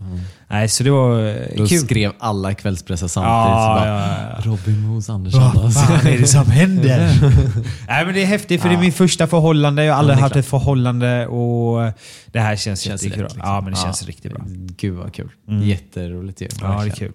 Nej, så det var eh, Då kul. skrev alla kvällspressar samtidigt. Ja, bara, ja, ja. Robin Moos Andersson. Vad fan är det som händer? Nej men det är häftigt för det är min första förhållande. Jag har aldrig haft ett förhållande och det här känns, Känns jättekul. rätt, liksom. Ja men det känns riktigt bra. Gud vad kul. Jätteroligt ju. Ja det är kul.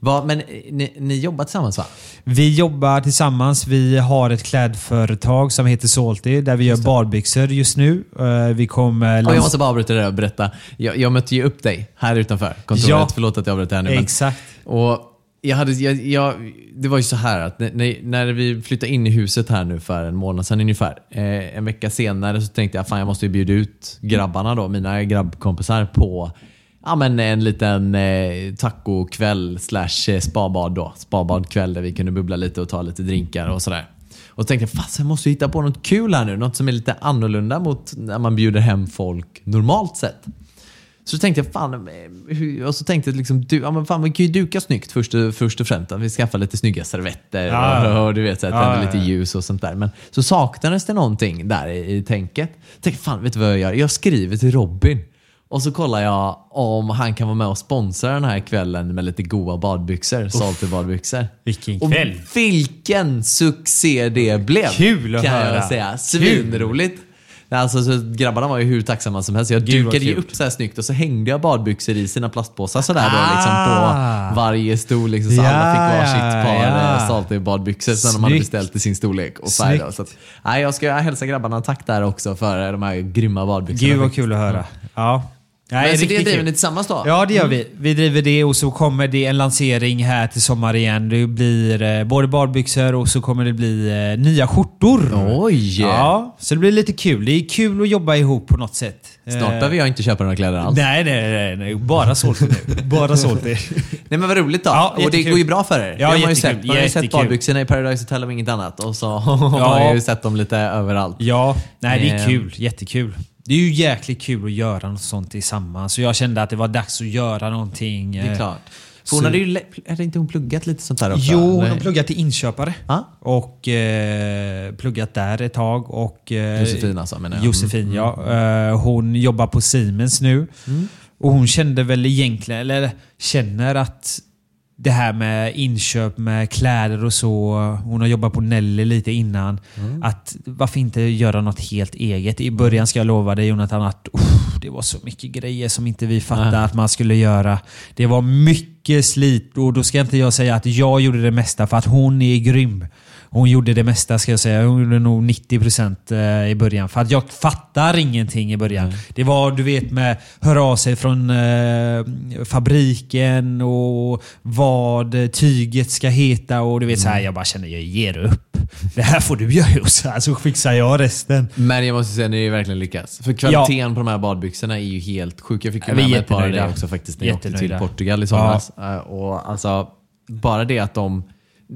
Vad- men eh, ni, ni jobbar tillsammans va? Vi jobbar tillsammans. Vi har ett klädföretag som heter Salty där vi gör badbyxor just nu. Eh, Vi kommer... Och jag måste bara avbryta det där och berätta. Jag, jag mötte ju upp dig här utanför kontoret. Ja. Förlåt att jag avbröt det här nu. Men, Exakt. och jag hade, jag, jag, det var ju så här att när, när vi flyttade in i huset här nu för en månad sedan ungefär. Eh, en vecka senare så tänkte jag fan jag måste ju bjuda ut grabbarna då, mina grabbkompisar på ja, men en liten eh, tacokväll slash eh, spabad då. Spabadkväll där vi kunde bubbla lite och ta lite drinkar och sådär. Och så tänkte jag, fast jag måste hitta på något kul här nu. Något som är lite annorlunda mot när man bjuder hem folk normalt sett. Så tänkte jag, fan, eh, och så tänkte jag liksom, du, ja, men fan, vi kan ju duka snyggt först, först och främst. Att vi skaffar lite snygga servetter Ja, och, och du vet, så här, Ja, lite ljus och sånt där. Men så saknades det någonting där i, i tänket. Jag tänkte, fan, vet du vad jag gör? Jag skriver till Robin. Och så kollar jag om han kan vara med och sponsra den här kvällen med lite goa badbyxor. Salty badbyxor. Vilken Och kväll. vilken succé det blev. Kul att kan höra. jag säga. Svinroligt. Alltså, så grabbarna var ju hur tacksamma som helst. Jag Gud, dukade ju upp så här snyggt och så hängde jag badbyxor i sina plastpåsar sådär då, liksom Ah. på varje stol. Liksom, så Ja, alla fick varsitt par ja. ja. salty badbyxor som de hade beställt i sin storlek och färg. Så att, nej, jag ska hälsa grabbarna tack där också för de här grymma badbyxorna. Gud vad kul att höra. Ja. Nej, Men så det driver ni tillsammans då? Ja, det gör vi. Vi driver det och så kommer det en lansering här till sommar igen. Det blir eh, både badbyxor och så kommer det bli eh, nya skjortor. Oj! Ja, så det blir lite kul. Det är kul att jobba ihop på något sätt. Snart Eh, behöver jag inte köpa några kläder alls. Nej, nej, nej, nej. Bara sålt nu. Bara det. Nej men vad roligt då. Ja, och det går ju bra för er. det Ja, har man ju sett. Man har ju sett badbyxorna i Paradise Hotel och inget annat. Och så har man ju sett dem lite överallt. Ja, nej det är kul. Jättekul. Det är ju jäkligt kul att göra något sånt tillsammans. Så jag kände att det var dags att göra någonting. Det är eh, klart. För hon så- hade ju... Hade inte hon pluggat lite sånt där också? Jo, hon har pluggat till inköpare. Ja. Och eh, pluggat där ett tag. Och, eh, Josefin alltså menar jag. Josefin, ja. Eh, hon jobbar på Siemens nu. Mm. Och hon kände väl egentligen, eller känner att det här med inköp med kläder och så. Hon har jobbat på Nelly lite innan. Mm. Att varför inte göra något helt eget? I början ska jag lova dig Jonathan att uff, det var så mycket grejer som inte vi fattade Nej. att man skulle göra. Det var mycket slit och då ska inte jag säga att jag gjorde det mesta för att hon är grym. Hon gjorde det mesta ska jag säga. Hon gjorde nog 90% i början. För att jag fattar ingenting i början. Det var du vet med höra av sig från eh, fabriken och vad tyget ska heta och du vet så här. Jag bara känner jag ger upp. Det här får du göra Jossan så fixar jag resten. Men jag måste säga, ni har verkligen lyckats. För kvaliteten på de här badbyxorna är ju helt sjuk. Jag fick ju Ja, med mig ett par av det också faktiskt när jag åkte till. Portugal i somras. Eh, Och alltså, bara det att de...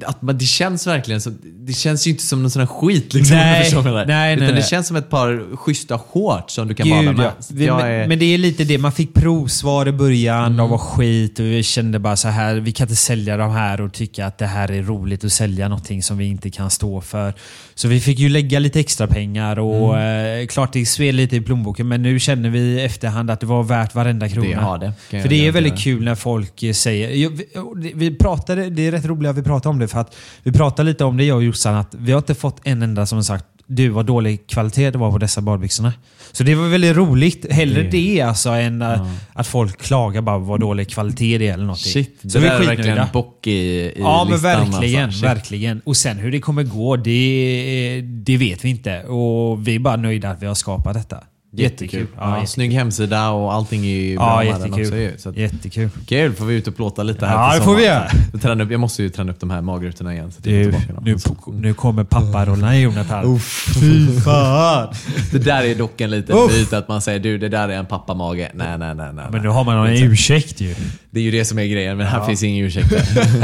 Att man, det känns verkligen som... Det känns ju inte som någon sån här skit liksom. Nej, menar. nej, nej, Utan det nej. känns som ett par schyssta shorts som du kan bada Gud, med. ja. Men, är- men det är lite det. Man fick provsvar i början. Mm. De var skit och vi kände bara så här. Vi kan inte sälja de här och tycka att det här är roligt att sälja någonting som vi inte kan stå för. Så vi fick ju lägga lite extra pengar och Mm. eh, klart det sved lite i plånboken. Men nu känner vi i efterhand att det var värt varenda krona. Det har det, För det är väldigt kul när folk eh, säger... Vi, vi pratade, det är rätt roligt att vi pratar om det för att vi pratade lite om det jag och Jossan att vi har inte fått en enda som har sagt du vad dålig kvalitet det var på dessa badbyxorna. Så det var väldigt roligt. Hellre det, alltså än eh, att folk klagar bara vad dålig kvalitet det är eller någonting. Shit, det Så vi där är verkligen bock i, i Ja, men listan. verkligen. Alltså. Verkligen. Och sen hur det kommer gå, det, det vet vi inte. Och vi är bara nöjda att vi har skapat detta. Jättekul. Ja, jättekul. Snygg hemsida och allting är ju bra Ja, med den också jättekul. ju. Så att, Jättekul. Kul, får vi ut och plåta lite här Ja, det får vi göra. Så träna upp, jag måste ju träna upp de här magrutorna igen. Så Du, nu, nu kommer papparollen Jonathan. Fy fan! Det där är dock en liten Uff. myt att man säger du det där är en pappamage. Nej, nej, nej. nej. Men nu har man en ursäkt ju. Det är ju det som är grejen, men här finns ingen ursäkt.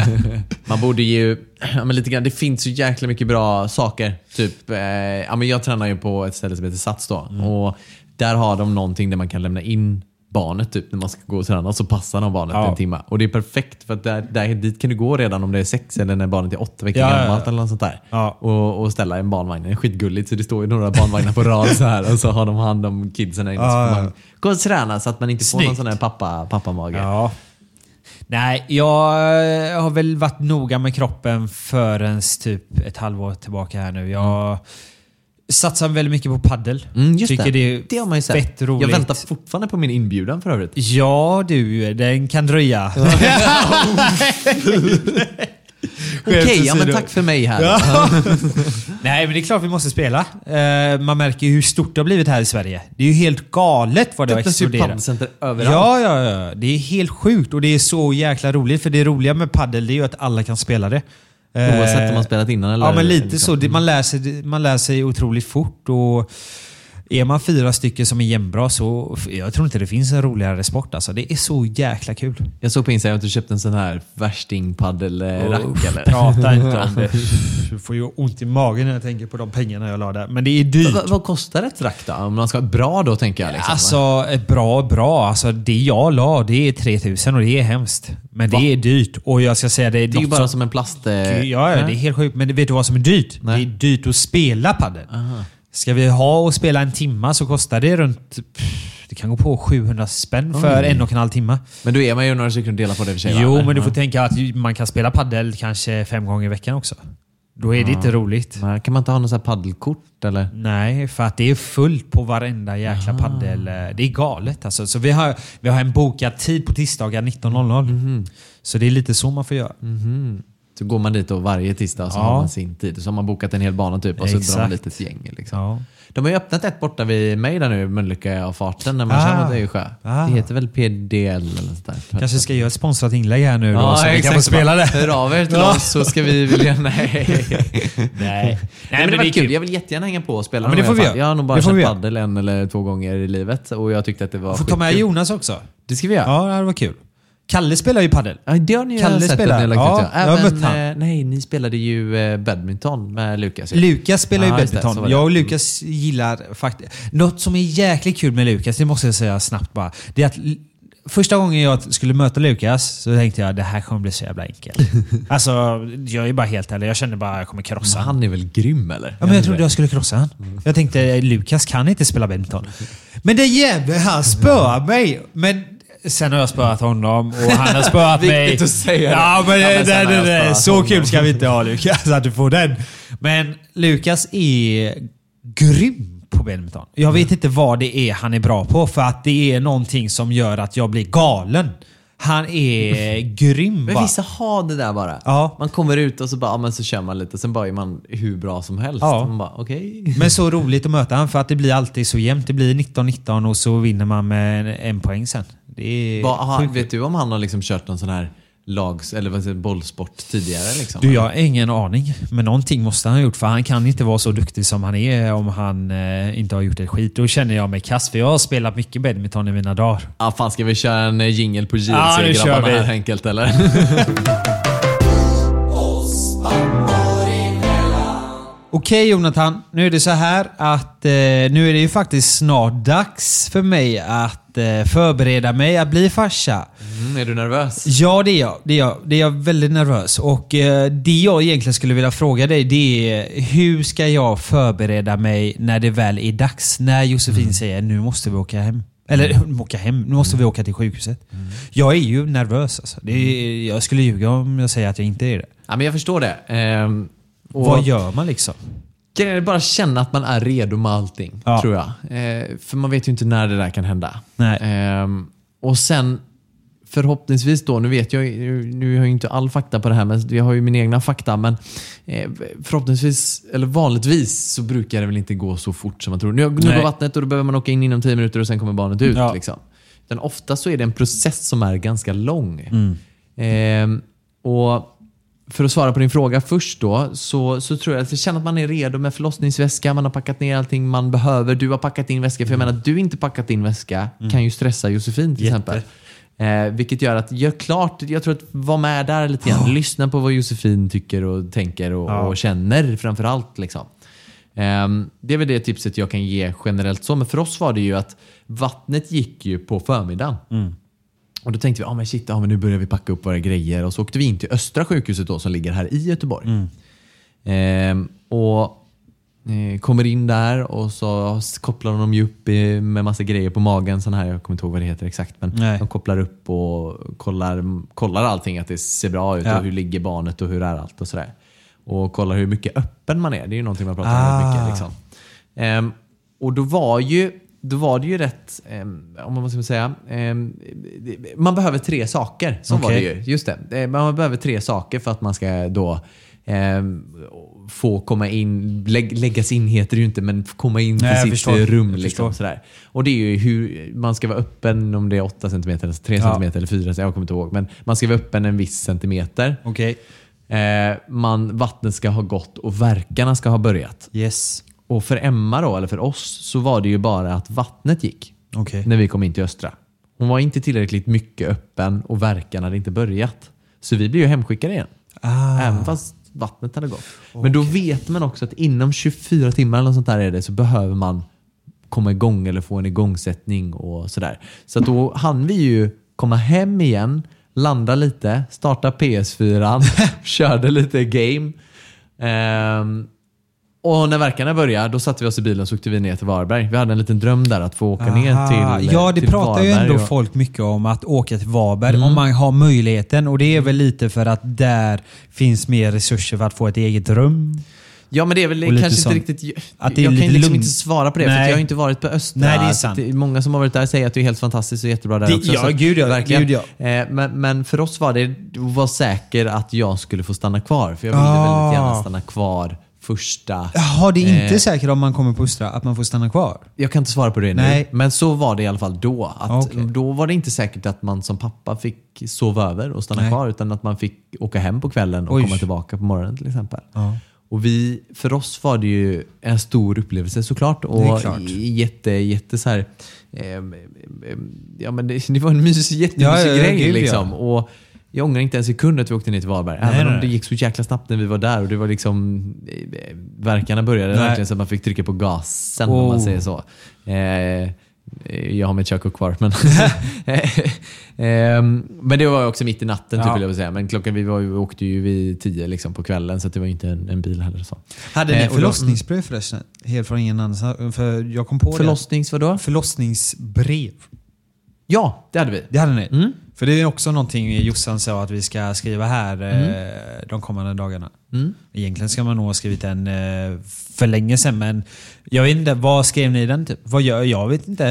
man borde ju, ja, men lite grann, det finns så jäkla mycket bra saker. Typ, eh, ja, men jag tränar ju på ett ställe som heter Sats då. Mm. Och där har de någonting där man kan lämna in barnet typ, när man ska gå och träna. Så passar de barnet Ja. en timme. Och det är perfekt för att där, där, dit kan du gå redan om det är sex eller när barnet är åtta veckor Ja, gammalt eller något sånt där. Ja. Och, och ställa en barnvagn. Det är skitgulligt så det står ju några barnvagnar på rad så här och så har de hand om kidsen där inne. Ja, ja. gå och träna så att man inte får någon Snyggt. sån här pappa, pappamage. Ja. Nej, jag har väl varit noga med kroppen förrän typ ett halvår tillbaka här nu. Jag satsar väldigt mycket på paddel. Mm, Tycker det. det är det har man ju sett. fett roligt. Jag väntar fortfarande på min inbjudan för övrigt. Ja du, den kan dröja. Okej, ja, men tack för mig här. Nej, men det är klart vi måste spela. Eh, man märker ju hur stort det har blivit här i Sverige. Det är ju helt galet vad det har Det öppnas ju exploderat. paddelcenter överallt. Ja, ja, ja. Det är helt sjukt och det är så jäkla roligt. För det roliga med paddel det är ju att alla kan spela det. Eh, Oavsett om man spelat innan eller... Ja, men lite liksom. så. Det- Man lär, sig, man lär sig otroligt fort. Och är man fyra stycken som är jämnbra så jag tror inte det finns en roligare sport. Alltså. Det är så jäkla kul. Jag såg på Instagram att du köpte en sån här värstingpaddelrack eller? Prata inte om det. Du får ju ont i magen när jag tänker på de pengarna jag la där. Men det är dyrt. Vad, vad kostar ett rack då? Om man ska bra då tänker jag. Liksom. Alltså, ett bra, bra. Alltså, det jag la, det är 3000 och det är hemskt. Men Va? det är dyrt. Och jag ska säga det är det är ju bara som- som en plast... Ja, ja, det är helt sjukt. Men vet du vad som är dyrt? Nej. Det är dyrt att spela padel. Ska vi ha och spela en timma så kostar det runt... Det kan gå på 700 spänn för en och en halv timme. Men då är man ju några stycken och delar på det i och för sig. va? Jo, Eller? men du får Ja. tänka att man kan spela paddel kanske fem gånger i veckan också. Då är det inte roligt. Men Kan man inte ha något paddelkort eller? Nej, för att det är fullt på varenda jäkla paddel. eh, Det är galet alltså. Så vi har, vi har en bokad tid på tisdagar 19.00. Mhm. Så det är lite så man får göra. Så går man dit då varje tisdag och så Ja. har man sin tid. Och så har man bokat en hel bana typ och så drar Exakt. man lite ett gäng. Liksom. Ja. De har ju öppnat ett borta vid mig där nu, Mölnlycke av farten, när man Ah. kör mot Öjersjö. Ah. Det heter väl PDL eller sånt där. Kanske ska göra ett sponsrat inlägg här nu då, Ja, så vi kan exakt. få spela det. Hör av er till Ja. oss så ska vi vilja... Nej. Nej. Nej, men det var kul. Jag vill jättegärna hänga på och spela Ja, men det får vi göra. Jag har nog bara kört padel en eller två gånger i livet och jag tyckte att det var Får ta med. Jonas också. Det ska vi göra. Ja, det var kul. Kalle spelar ju paddel. Ja, det har ni ju Kalle sett spelar. att ni har lagt Ja, ut. jag har Även, mött han. eh, nej, ni spelade ju eh, badminton med Lukas. Lukas spelar ju Ja, badminton. det. Jag och Lukas gillar faktiskt... Något som är jäkligt kul med Lukas, det måste jag säga snabbt bara. Det är att första gången jag skulle möta Lukas så tänkte jag det här kommer bli så jävla enkelt. alltså, jag är bara helt ärlig. Jag kände bara att jag kommer krossa Men han. är väl grym eller? Ja, men jag trodde jag skulle krossa han. Jag tänkte Lukas kan inte spela badminton. Men det jävla han spöar mig. Men sen har jag spöat honom och han har spöat mig. Viktigt att säga det. Ja, men, Ja, men det, det, Så honom. kul ska vi inte ha Lukas, att du får den. Men Lukas är grym på badminton. Jag vet inte vad det är han är bra på, för att det är någonting som gör att jag blir galen. Han är grym Men vissa har det där bara. Ja. Man kommer ut och så bara, ja, men så kör man lite, sen bara är man hur bra som helst. Ja. Man bara, okej. Men så roligt att möta han för att det blir alltid så jämnt. Det blir 19-19 och så vinner man med en, en poäng sen. Det Vad- aha, vet du om han har liksom kört någon sån här lags, eller vad säger, bollsport tidigare? Liksom? Du, jag har ingen aning. Men någonting måste han ha gjort för han kan inte vara så duktig som han är om han eh, inte har gjort ett skit. Då känner jag mig kass för jag har spelat mycket badminton i mina dagar. Ah, fan, ska vi köra en eh, jingle på Ja, JLC-grabbarna vi. här enkelt eller? Okej Jonathan, nu är det så här att eh, nu är det ju faktiskt snart dags för mig att eh, förbereda mig att bli farsa. Mm, är du nervös? Ja, det är jag. Det är jag, det är jag väldigt nervös. Och eh, det jag egentligen skulle vilja fråga dig, det är hur ska jag förbereda mig när det väl är dags? När Josefin säger nu måste vi åka hem. Eller åka hem, nu måste vi åka till sjukhuset. Jag är ju nervös alltså. Det är, jag skulle ljuga om jag säger att jag inte är det. Ja, men jag förstår det. Ehm, och Vad gör man liksom? Grejen är bara känna att man är redo med allting, Ja. tror jag. Eh, för man vet ju inte när det där kan hända. Ehm, och sen förhoppningsvis då, nu vet jag nu har jag ju inte all fakta på det här, men jag har ju min egna fakta. Men eh, förhoppningsvis, eller vanligtvis, så brukar det väl inte gå så fort som man tror. Nu, nu går vattnet och då behöver man åka in inom 10 minuter och sen kommer barnet ut. Ja. Liksom. Utan ofta så är det en process som är ganska lång. Mm. Ehm, och för att svara på din fråga först då, så, så tror jag att jag känner att man är redo med förlossningsväska, man har packat ner allting man behöver. Du har packat din väska, för jag menar att du inte packat din väska kan ju stressa Josefin till Jätte. exempel. Eh, vilket gör att, gör klart, jag tror att var med där lite grann. Lyssna på vad Josefin tycker och tänker och, Ja. och känner framför allt. Liksom. Ehm, det är väl det tipset jag kan ge generellt så. Men för oss var det ju att vattnet gick ju på förmiddagen. Och då tänkte vi, ah, men shit, ja, men nu börjar vi packa upp våra grejer. Och så åkte vi in till Östra sjukhuset då, som ligger här i Göteborg. Ehm, och eh, kommer in där och så kopplar de ju upp i, med massa grejer på magen. Sån här, jag kommer inte ihåg vad det heter exakt. Men Nej. de kopplar upp och kollar, kollar allting, att det ser bra ut. Ja. Och hur ligger barnet och hur är allt och sådär. Och kollar hur mycket öppen man är. Det är ju någonting man pratar om Ah. väldigt mycket. Liksom. Ehm, och då var ju då var det ju rätt, ehm, om man ska säga, det- man behöver tre saker. Så var det ju. Just det. Eh, Man behöver tre saker för att man ska då ehm, få komma in, lägg, läggas in heter det ju inte, men komma in Nej, till sitt förstår. eh, rum. Liksom, sådär. Och det är ju hur man ska vara öppen, om det är 8 cm, eller 3 Ja. cm eller 4 cm, jag kommer inte ihåg. Men man ska vara öppen en viss centimeter. Okej. Eh, man, vattnet ska ha gått och verkarna ska ha börjat. Yes. Och för Emma då, eller för oss, så var det ju bara att vattnet gick Okej. när vi kom in till Östra. Hon var inte tillräckligt mycket öppen och verkan hade inte börjat. Så vi blev ju hemskickade igen. Ah. Även fast vattnet hade gått. Men då vet man också att inom 24 timmar eller något sånt där är det, så behöver man komma igång eller få en igångsättning och sådär. Så då hann vi ju komma hem igen, landa lite, starta PS4, körde lite game. Ehm, och när verkarna började, då satte vi oss i bilen och så åkte vi ner till Varberg. Vi hade en liten dröm där att få åka ner Aha. till Ja, det till pratar ju Varberg ändå och- folk mycket om att åka till Varberg Mm. om man har möjligheten. Och det är väl lite för att där finns mer resurser för att få ett eget rum. Ja men det är väl kanske sånt. inte riktigt... Att det är jag lite kan liksom lugnt. inte svara på det för Nej. att jag har inte varit på Östra. Nej, det är sant. många som har varit där säger att det är helt fantastiskt och jättebra där Det- också. ja, gud ja, verkligen. gud Eh, men, men för oss var det vara säker att jag skulle få stanna kvar. För jag ville Ah. väldigt gärna stanna kvar första... Jaha, det är inte Eh. säkert om man kommer på Östra att man får stanna kvar. Jag kan inte svara på det nu, Nej. men så var det i alla fall då. Att Okej. Då var det inte säkert att man som pappa fick sova över och stanna Nej. kvar, utan att man fick åka hem på kvällen och Oj. komma tillbaka på morgonen till exempel. Ja. Och vi, för oss var det ju en stor upplevelse såklart. Och klart. jätte, jätte så här, ehm, ehm, ja, men det, det var en mysig, jättemysig Ja, ja, grej. liksom. Och jag ångrar inte en sekund att vi åkte ner till Varberg. Nej, Även nej, om det gick så jäkla snabbt när vi var där. Och det var liksom, eh, verkarna började Nej. verkligen så att man fick trycka på gasen om man Oh. säger så. Eh, jag har mitt körkort kvar. Men, Ehm, men det var också mitt i natten typ Ja. vill jag säga. Men klockan, vi, var, vi åkte ju vid tio liksom, på kvällen så det var inte en, en bil heller. Så. Hade Eh, ni då- förlossningsbrev förresten? Helt från ingen annanstans? För jag kom på Förlossnings vadå? det. Förlossningsbrev. Ja, det hade vi. Det hade ni? Mm. För det är också någonting Jossan sa att vi ska skriva här eh, de kommande dagarna. Mm. Egentligen ska man nog ha skrivit den eh, för länge sedan men jag vet inte, vad skrev ni den? Typ? Vad gör jag? vet inte.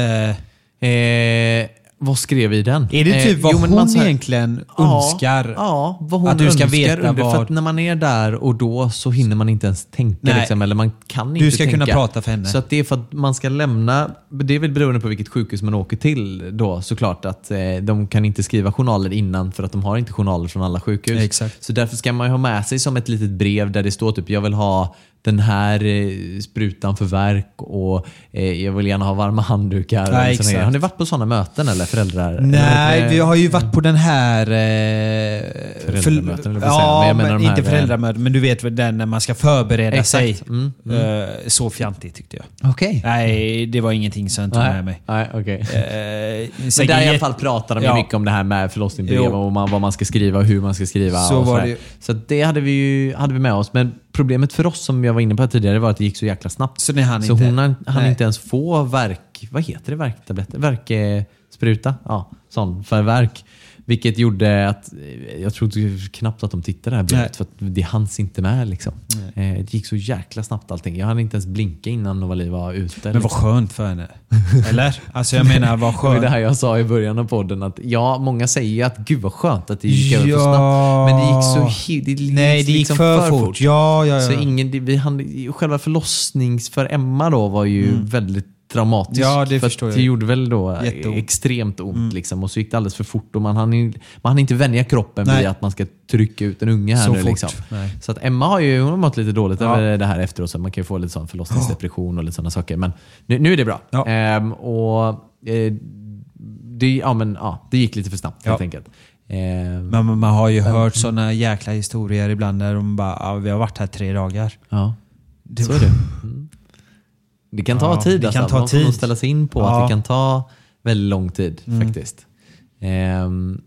Eh, vad skrev vi den? Är det typ Eh, vad jo, hon man sa- egentligen Ja, önskar? Ja, vad hon Att du ska veta under. För vad- att när man är där och då så hinner man inte ens tänka. Liksom, eller man kan Du inte ska tänka. kunna prata för henne. Så att det är för att man ska lämna, det är väl beroende på vilket sjukhus man åker till då såklart. Att eh, de kan inte skriva journaler innan för att de har inte journaler från alla sjukhus. Exakt. Så därför ska man ju ha med sig som ett litet brev där det står typ jag vill ha den här eh, sprutan för verk och eh, jag vill gärna ha varma handdukar. och såna exakt. grejer. Har ni varit på sådana möten eller föräldrar? Nej, vi har ju varit på den här... Eh, Föräldramöten, vill jag säga. Ja, Men jag men, menar de här, inte föräldramöten. Men du vet väl den när man ska förbereda Exakt. sig. Mm, Eh, så fjantigt tyckte jag. Okej. Nej, det var ingenting som jag tog med Nej, mig. nej. Eh, Men där i alla fall pratar de Ja. mycket om det här med förlossningsbrev och man, vad man ska skriva och hur man ska skriva. Så och sådär. det. Så det hade vi, ju, hade vi med oss. Men problemet för oss som jag var inne på tidigare var att det gick så jäkla snabbt. Så ni hann så inte? hon hann, hann inte ens få verk... Vad heter det? Verktabletter? Verkspruta? Ja, sån för verk. Vilket gjorde att eh, jag trodde knappt att de tittade det här brevet för att det hanns inte med. Liksom. Eh, Det gick så jäkla snabbt allting. Jag hann inte ens blinka innan Novali var ute. Men vad liksom. skönt för henne. Eller? Alltså jag menar vad Det var det skönt. här jag sa i början av podden. Att ja, många säger att gud vad skönt att det gick över för Ja. snabbt. Men det gick så det gick Nej, det gick liksom för, fort. Ja, ja, ja. Så ingen, vi hann, själva förlossnings för Emma då var ju väldigt traumatisk. Mm. Ja, det för. Det gjorde väl då Jätteont. Mm. extremt ont. Liksom, och så gick det alldeles för fort och man hann, man hann inte vänja kroppen Nej. vid att man ska trycka ut en unge här Så nu. Liksom. Så att Emma har ju hon har mått lite dåligt Ja. över det här efteråt. Så man kan ju få lite sån förlossningsdepression och lite sådana saker. Men nu, nu är det bra. Ja. Ehm, och eh, det, ja, men, ja, det gick lite för snabbt helt Ja. enkelt. Ehm, Men man, har ju hört såna jäkla historier ibland där de bara ja, vi har varit här tre dagar. ja, Det- så är det. Mm. Det kan ta Ja, tid alltså. kan ta Man får nog tid. ställa sig in på Ja. att det kan ta väldigt lång tid faktiskt. Ehm,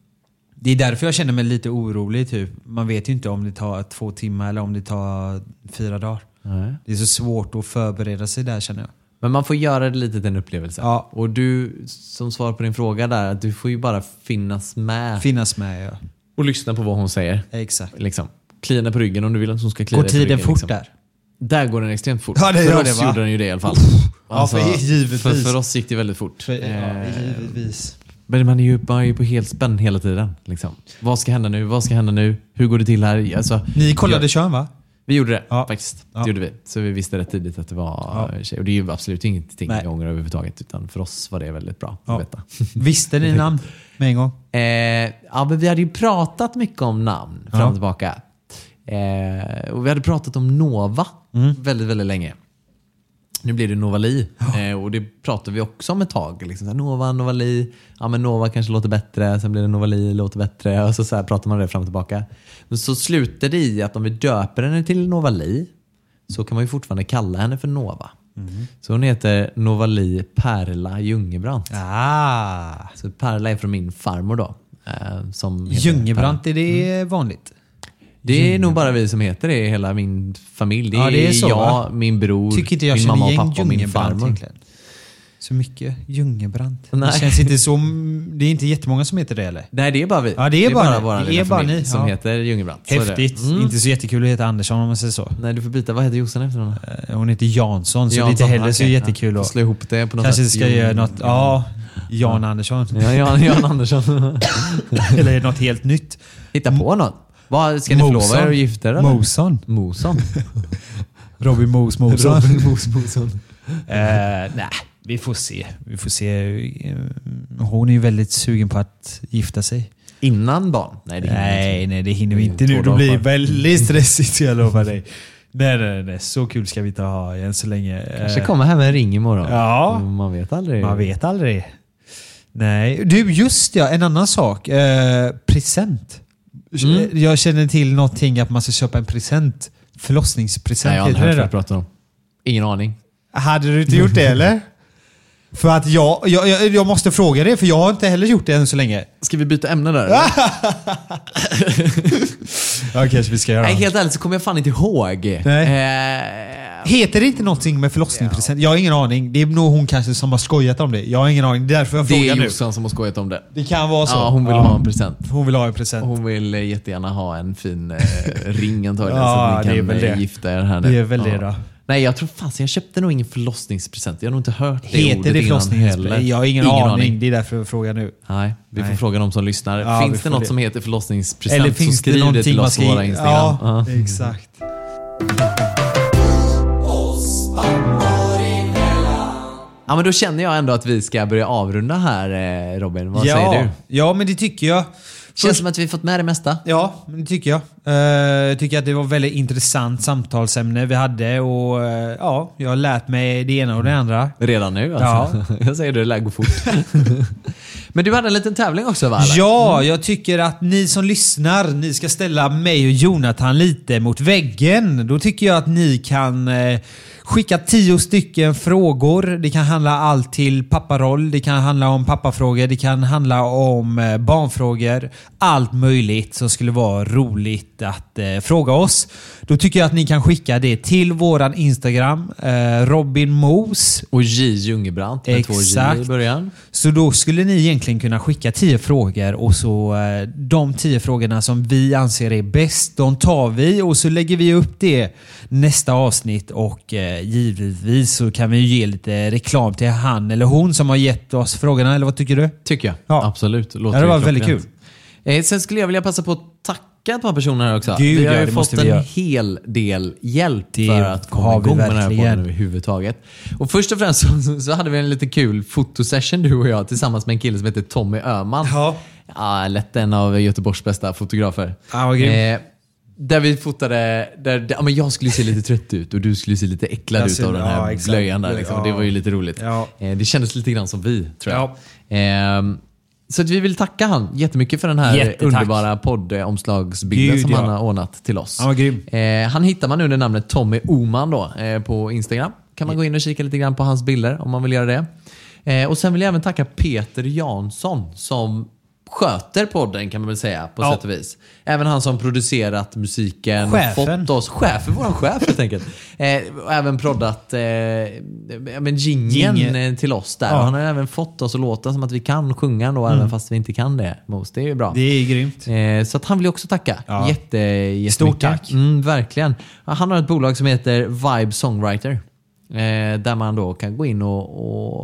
Det är därför jag känner mig lite orolig. Typ. Man vet ju inte om det tar två timmar eller om det tar fyra dagar. nej. Det är så svårt att förbereda sig där känner jag. Men man får göra det lite till en upplevelse. Ja. Och du, som svar på din fråga där, att du får ju bara finnas med Finnas med ja. och lyssna på vad hon säger. Exakt. Liksom. Klia på ryggen om du vill att hon ska klia Går dig på tiden ryggen. fort liksom. där? Där går den extremt fort. Ja, det för oss det, va? gjorde den ju det i alla fall. Ja, för- givetvis. För, för oss gick det väldigt fort. För, ja, Eh, givetvis. men man är ju, man är ju på helt spänn hela tiden. Liksom. Vad ska hända nu? Vad ska hända nu? Hur går det till här? Alltså, Ni kollade jag- körn va? Vi gjorde det Ja. faktiskt. Ja. Det gjorde vi. Så vi visste rätt tidigt att det var Ja. tjej. Och det är ju absolut ingenting Nej. jag ångrar överhuvudtaget. Utan för oss var det väldigt bra Ja. att veta. Visste ni namn med en gång? Eh, ja, men vi hade ju pratat mycket om namn fram och tillbaka. Eh, och vi hade pratat om Nova Mm. väldigt, väldigt länge. Nu blir det Novali eh, och det pratar vi också om ett tag. Liksom, så Nova, Novali, ja men Nova kanske låter bättre, sen blir det Novali, låter bättre och så, så pratar man det fram och tillbaka. Men så slutar det i att om vi döper henne till Novali så kan man ju fortfarande kalla henne för Nova. Så hon heter Novali Perla Ljungebrant. Ah. Så Perla är från min farmor då. Eh, som Ljungebrant, är det Mm. vanligt? Det är nog bara vi som heter det i hela min familj. Det är, Ja, det är så, jag, va? min bror, Tycker inte jag min mamma och pappa och min farmor. egentligen. Så mycket. Ljungebrant. Nej. Det känns inte så... Det är inte jättemånga som heter det eller? Nej, det är bara vi. Ja, det är bara ni. vår Det lilla bara familj ni, som ja. heter Ljungebrant. Så det. Häftigt. Mm. Inte så jättekul att heta Andersson om man säger så. Nej, du får byta. Vad heter Jossan efter honom? Eh, Hon heter Jansson, så det är inte Jansson, heller så okej. jättekul Ja, att... Slå ihop det på något Kanske sätt. ska göra något... Ja, Jan Andersson. Ja, Jan, Jan Andersson. eller något helt nytt. Hitta på något. Vad, ska ni förlova er och gifta er? eller? Moson. Moson. Robin Mos Moson. Robin Mos Moson. Eh, nej, vi får se. Vi får se. Eh, Hon är ju väldigt sugen på att gifta sig. Innan barn? Nej, det hinner vi Nej, inte. nej det hinner vi är inte två nu. Det dagar blir kvar. väldigt stressigt, jag lovar dig. Nej, nej, nej. Så kul ska vi inte ha än så länge. Kanske Eh, kommer hem med en ring imorgon. Ja. Man vet aldrig. Man vet aldrig. Nej. Du, just ja, en annan sak. Eh, present. Mm. Jag känner till någonting att man ska köpa en present. Förlossningspresent. Nej, jag har det hört det? du pratar om. Ingen aning. Hade du inte gjort det eller? För att jag, jag, jag, jag måste fråga det, för jag har inte heller gjort det än så länge. Ska vi byta ämne där? Ja, kanske vi ska göra. Nej, helt ärligt så kommer jag fan inte ihåg. Nej. Eh, Heter det inte någonting med förlossningspresent? Jag har ingen aning. Det är nog hon kanske som har skojat om det. Jag har ingen aning. Det är därför jag det frågar är nu. Jossan som har skojat om det. Det kan vara så. Ja, hon vill ha en present. Hon vill ha en present. Hon vill eh, jättegärna ha en fin eh, ring antagligen Ja, så det är att ni väl kan eh, det. gifta er här nu. Det är väl det då. Nej, jag tror fan jag köpte nog ingen förlossningspresent. Jag har nog inte hört det Heter ordet det innan förlossningspresent? heller. Jag har ingen, aning. Det är därför jag frågar nu. Nej, vi får Nej. fråga de som lyssnar. Ja, vi finns det får något det. som heter förlossningspresent Eller så finns det skriv det någonting till man oss ska... på våra Instagram. Ja, Ja. exakt. Ja, men då känner jag ändå att vi ska börja avrunda här eh, Robin. Vad ja. säger du? Ja, men det tycker jag. Känns som att vi fått med det mesta. Ja, det tycker jag. Eh, Jag tycker att det var väldigt intressant samtalsämne vi hade och eh, ja, jag har lärt mig det ena och det andra. Redan nu alltså. Jag säger det, det lär gå fort. men du hade en liten tävling också va? eller? Ja, jag tycker att ni som lyssnar, ni ska ställa mig och Jonathan lite mot väggen. Då tycker jag att ni kan skicka tio stycken frågor. Det kan handla allt till papparoll, det kan handla om pappafrågor, det kan handla om eh, barnfrågor. Allt möjligt som skulle vara roligt att eh, fråga oss. Då tycker jag att ni kan skicka det till våran Instagram, eh, Robin Mos. Och J Ljungbrant med två J i Exakt. början. Så då skulle ni egentligen kunna skicka 10 frågor och så eh, de 10 frågorna som vi anser är bäst, de tar vi och så lägger vi upp det nästa avsnitt och eh, givetvis så kan vi ju ge lite reklam till han eller hon som har gett oss frågorna, eller vad tycker du? Tycker jag. Ja. Absolut. Låter Ja, det var väldigt klockrent. Eh, sen skulle jag vilja passa på att tacka ett par personer här också. Gud, vi har ja, ju det fått en göra. hel del hjälp Det för att komma igång med den här podden överhuvudtaget. Och först och främst så, så hade vi en lite kul fotosession du och jag tillsammans med en kille som heter Tommy Öhman. Ja. Ja, lätt en av Göteborgs bästa fotografer. Ja, vad. Eh, där vi fotade, där, ja, men jag skulle se lite trött ut och du skulle se lite äcklad Jag ut av den här ja, exakt. blöjan där. Liksom. Ja. Det var ju lite roligt. Ja. Eh, det kändes lite grann som vi, tror jag. Ehm, så att vi vill tacka han jättemycket för den här Jättetack. underbara poddomslagsbilden som ja. han har ordnat till oss. Han. Eh, han hittar man under namnet Tommy Oman då, eh, på Instagram. Kan man gå in och kika lite grann på hans bilder om man vill göra det. Och Sen vill jag även tacka Peter Jansson som sköter podden kan man väl säga på Ja. sätt och vis. Även han som producerat musiken Chefen. och fått oss, chefen, våran chef helt enkelt. Eh, och även proddat eh, men Jingle. eh, till oss där. Ja. Och han har även fått oss att låta som att vi kan sjunga då, även fast vi inte kan det. Mos, det är ju bra. Det är grymt. Eh, så att han vill också tacka. Ja. Jätte. Stort tack. Mm, verkligen. Han har ett bolag som heter Vibe Songwriter. Eh, där man då kan gå in och,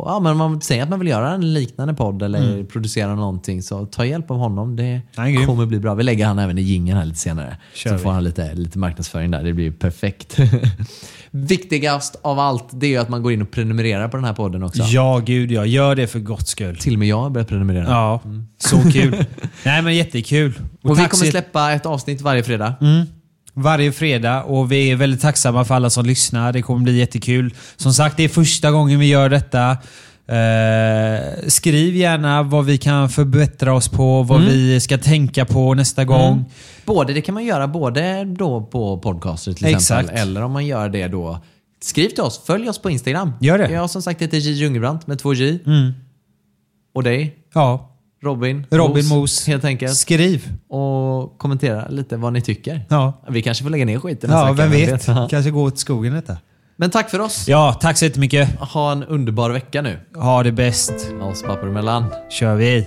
och ja, men man säger att man vill göra en liknande podd eller producera någonting så ta hjälp av honom. Det Mm. Grym. kommer bli bra. Vi lägger han även i jingeln här lite senare. Kör så vi. får han lite, lite marknadsföring där. Det blir perfekt. Viktigast av allt det är ju att man går in och prenumererar på den här podden också. Ja, gud ja. Gör det för gott skull. Till och med jag har börjat prenumerera. Ja, så kul. Nej men jättekul. Och vi tack kommer släppa ett avsnitt varje fredag. Mm. Varje fredag och vi är väldigt tacksamma för alla som lyssnar. Det kommer bli jättekul. Som sagt, det är första gången vi gör detta. Eh, skriv gärna vad vi kan förbättra oss på, vad vi ska tänka på nästa gång. Både, det kan man göra både då på podcaster till Exakt. exempel, eller om man gör det då. Skriv till oss, följ oss på Instagram. Gör det. Jag som sagt heter J Jungerbrandt med två J. Och dig, Ja, Robin. Robin Mos. Helt enkelt. skriv. Och kommentera lite vad ni tycker. Ja, Vi kanske får lägga ner skiten ja vem vet. Ja. Kanske gå åt skogen detta. Men tack för oss. Ja, tack så jättemycket. Ha en underbar vecka nu. Ha det bäst. Oss pappor emellan. kör vi.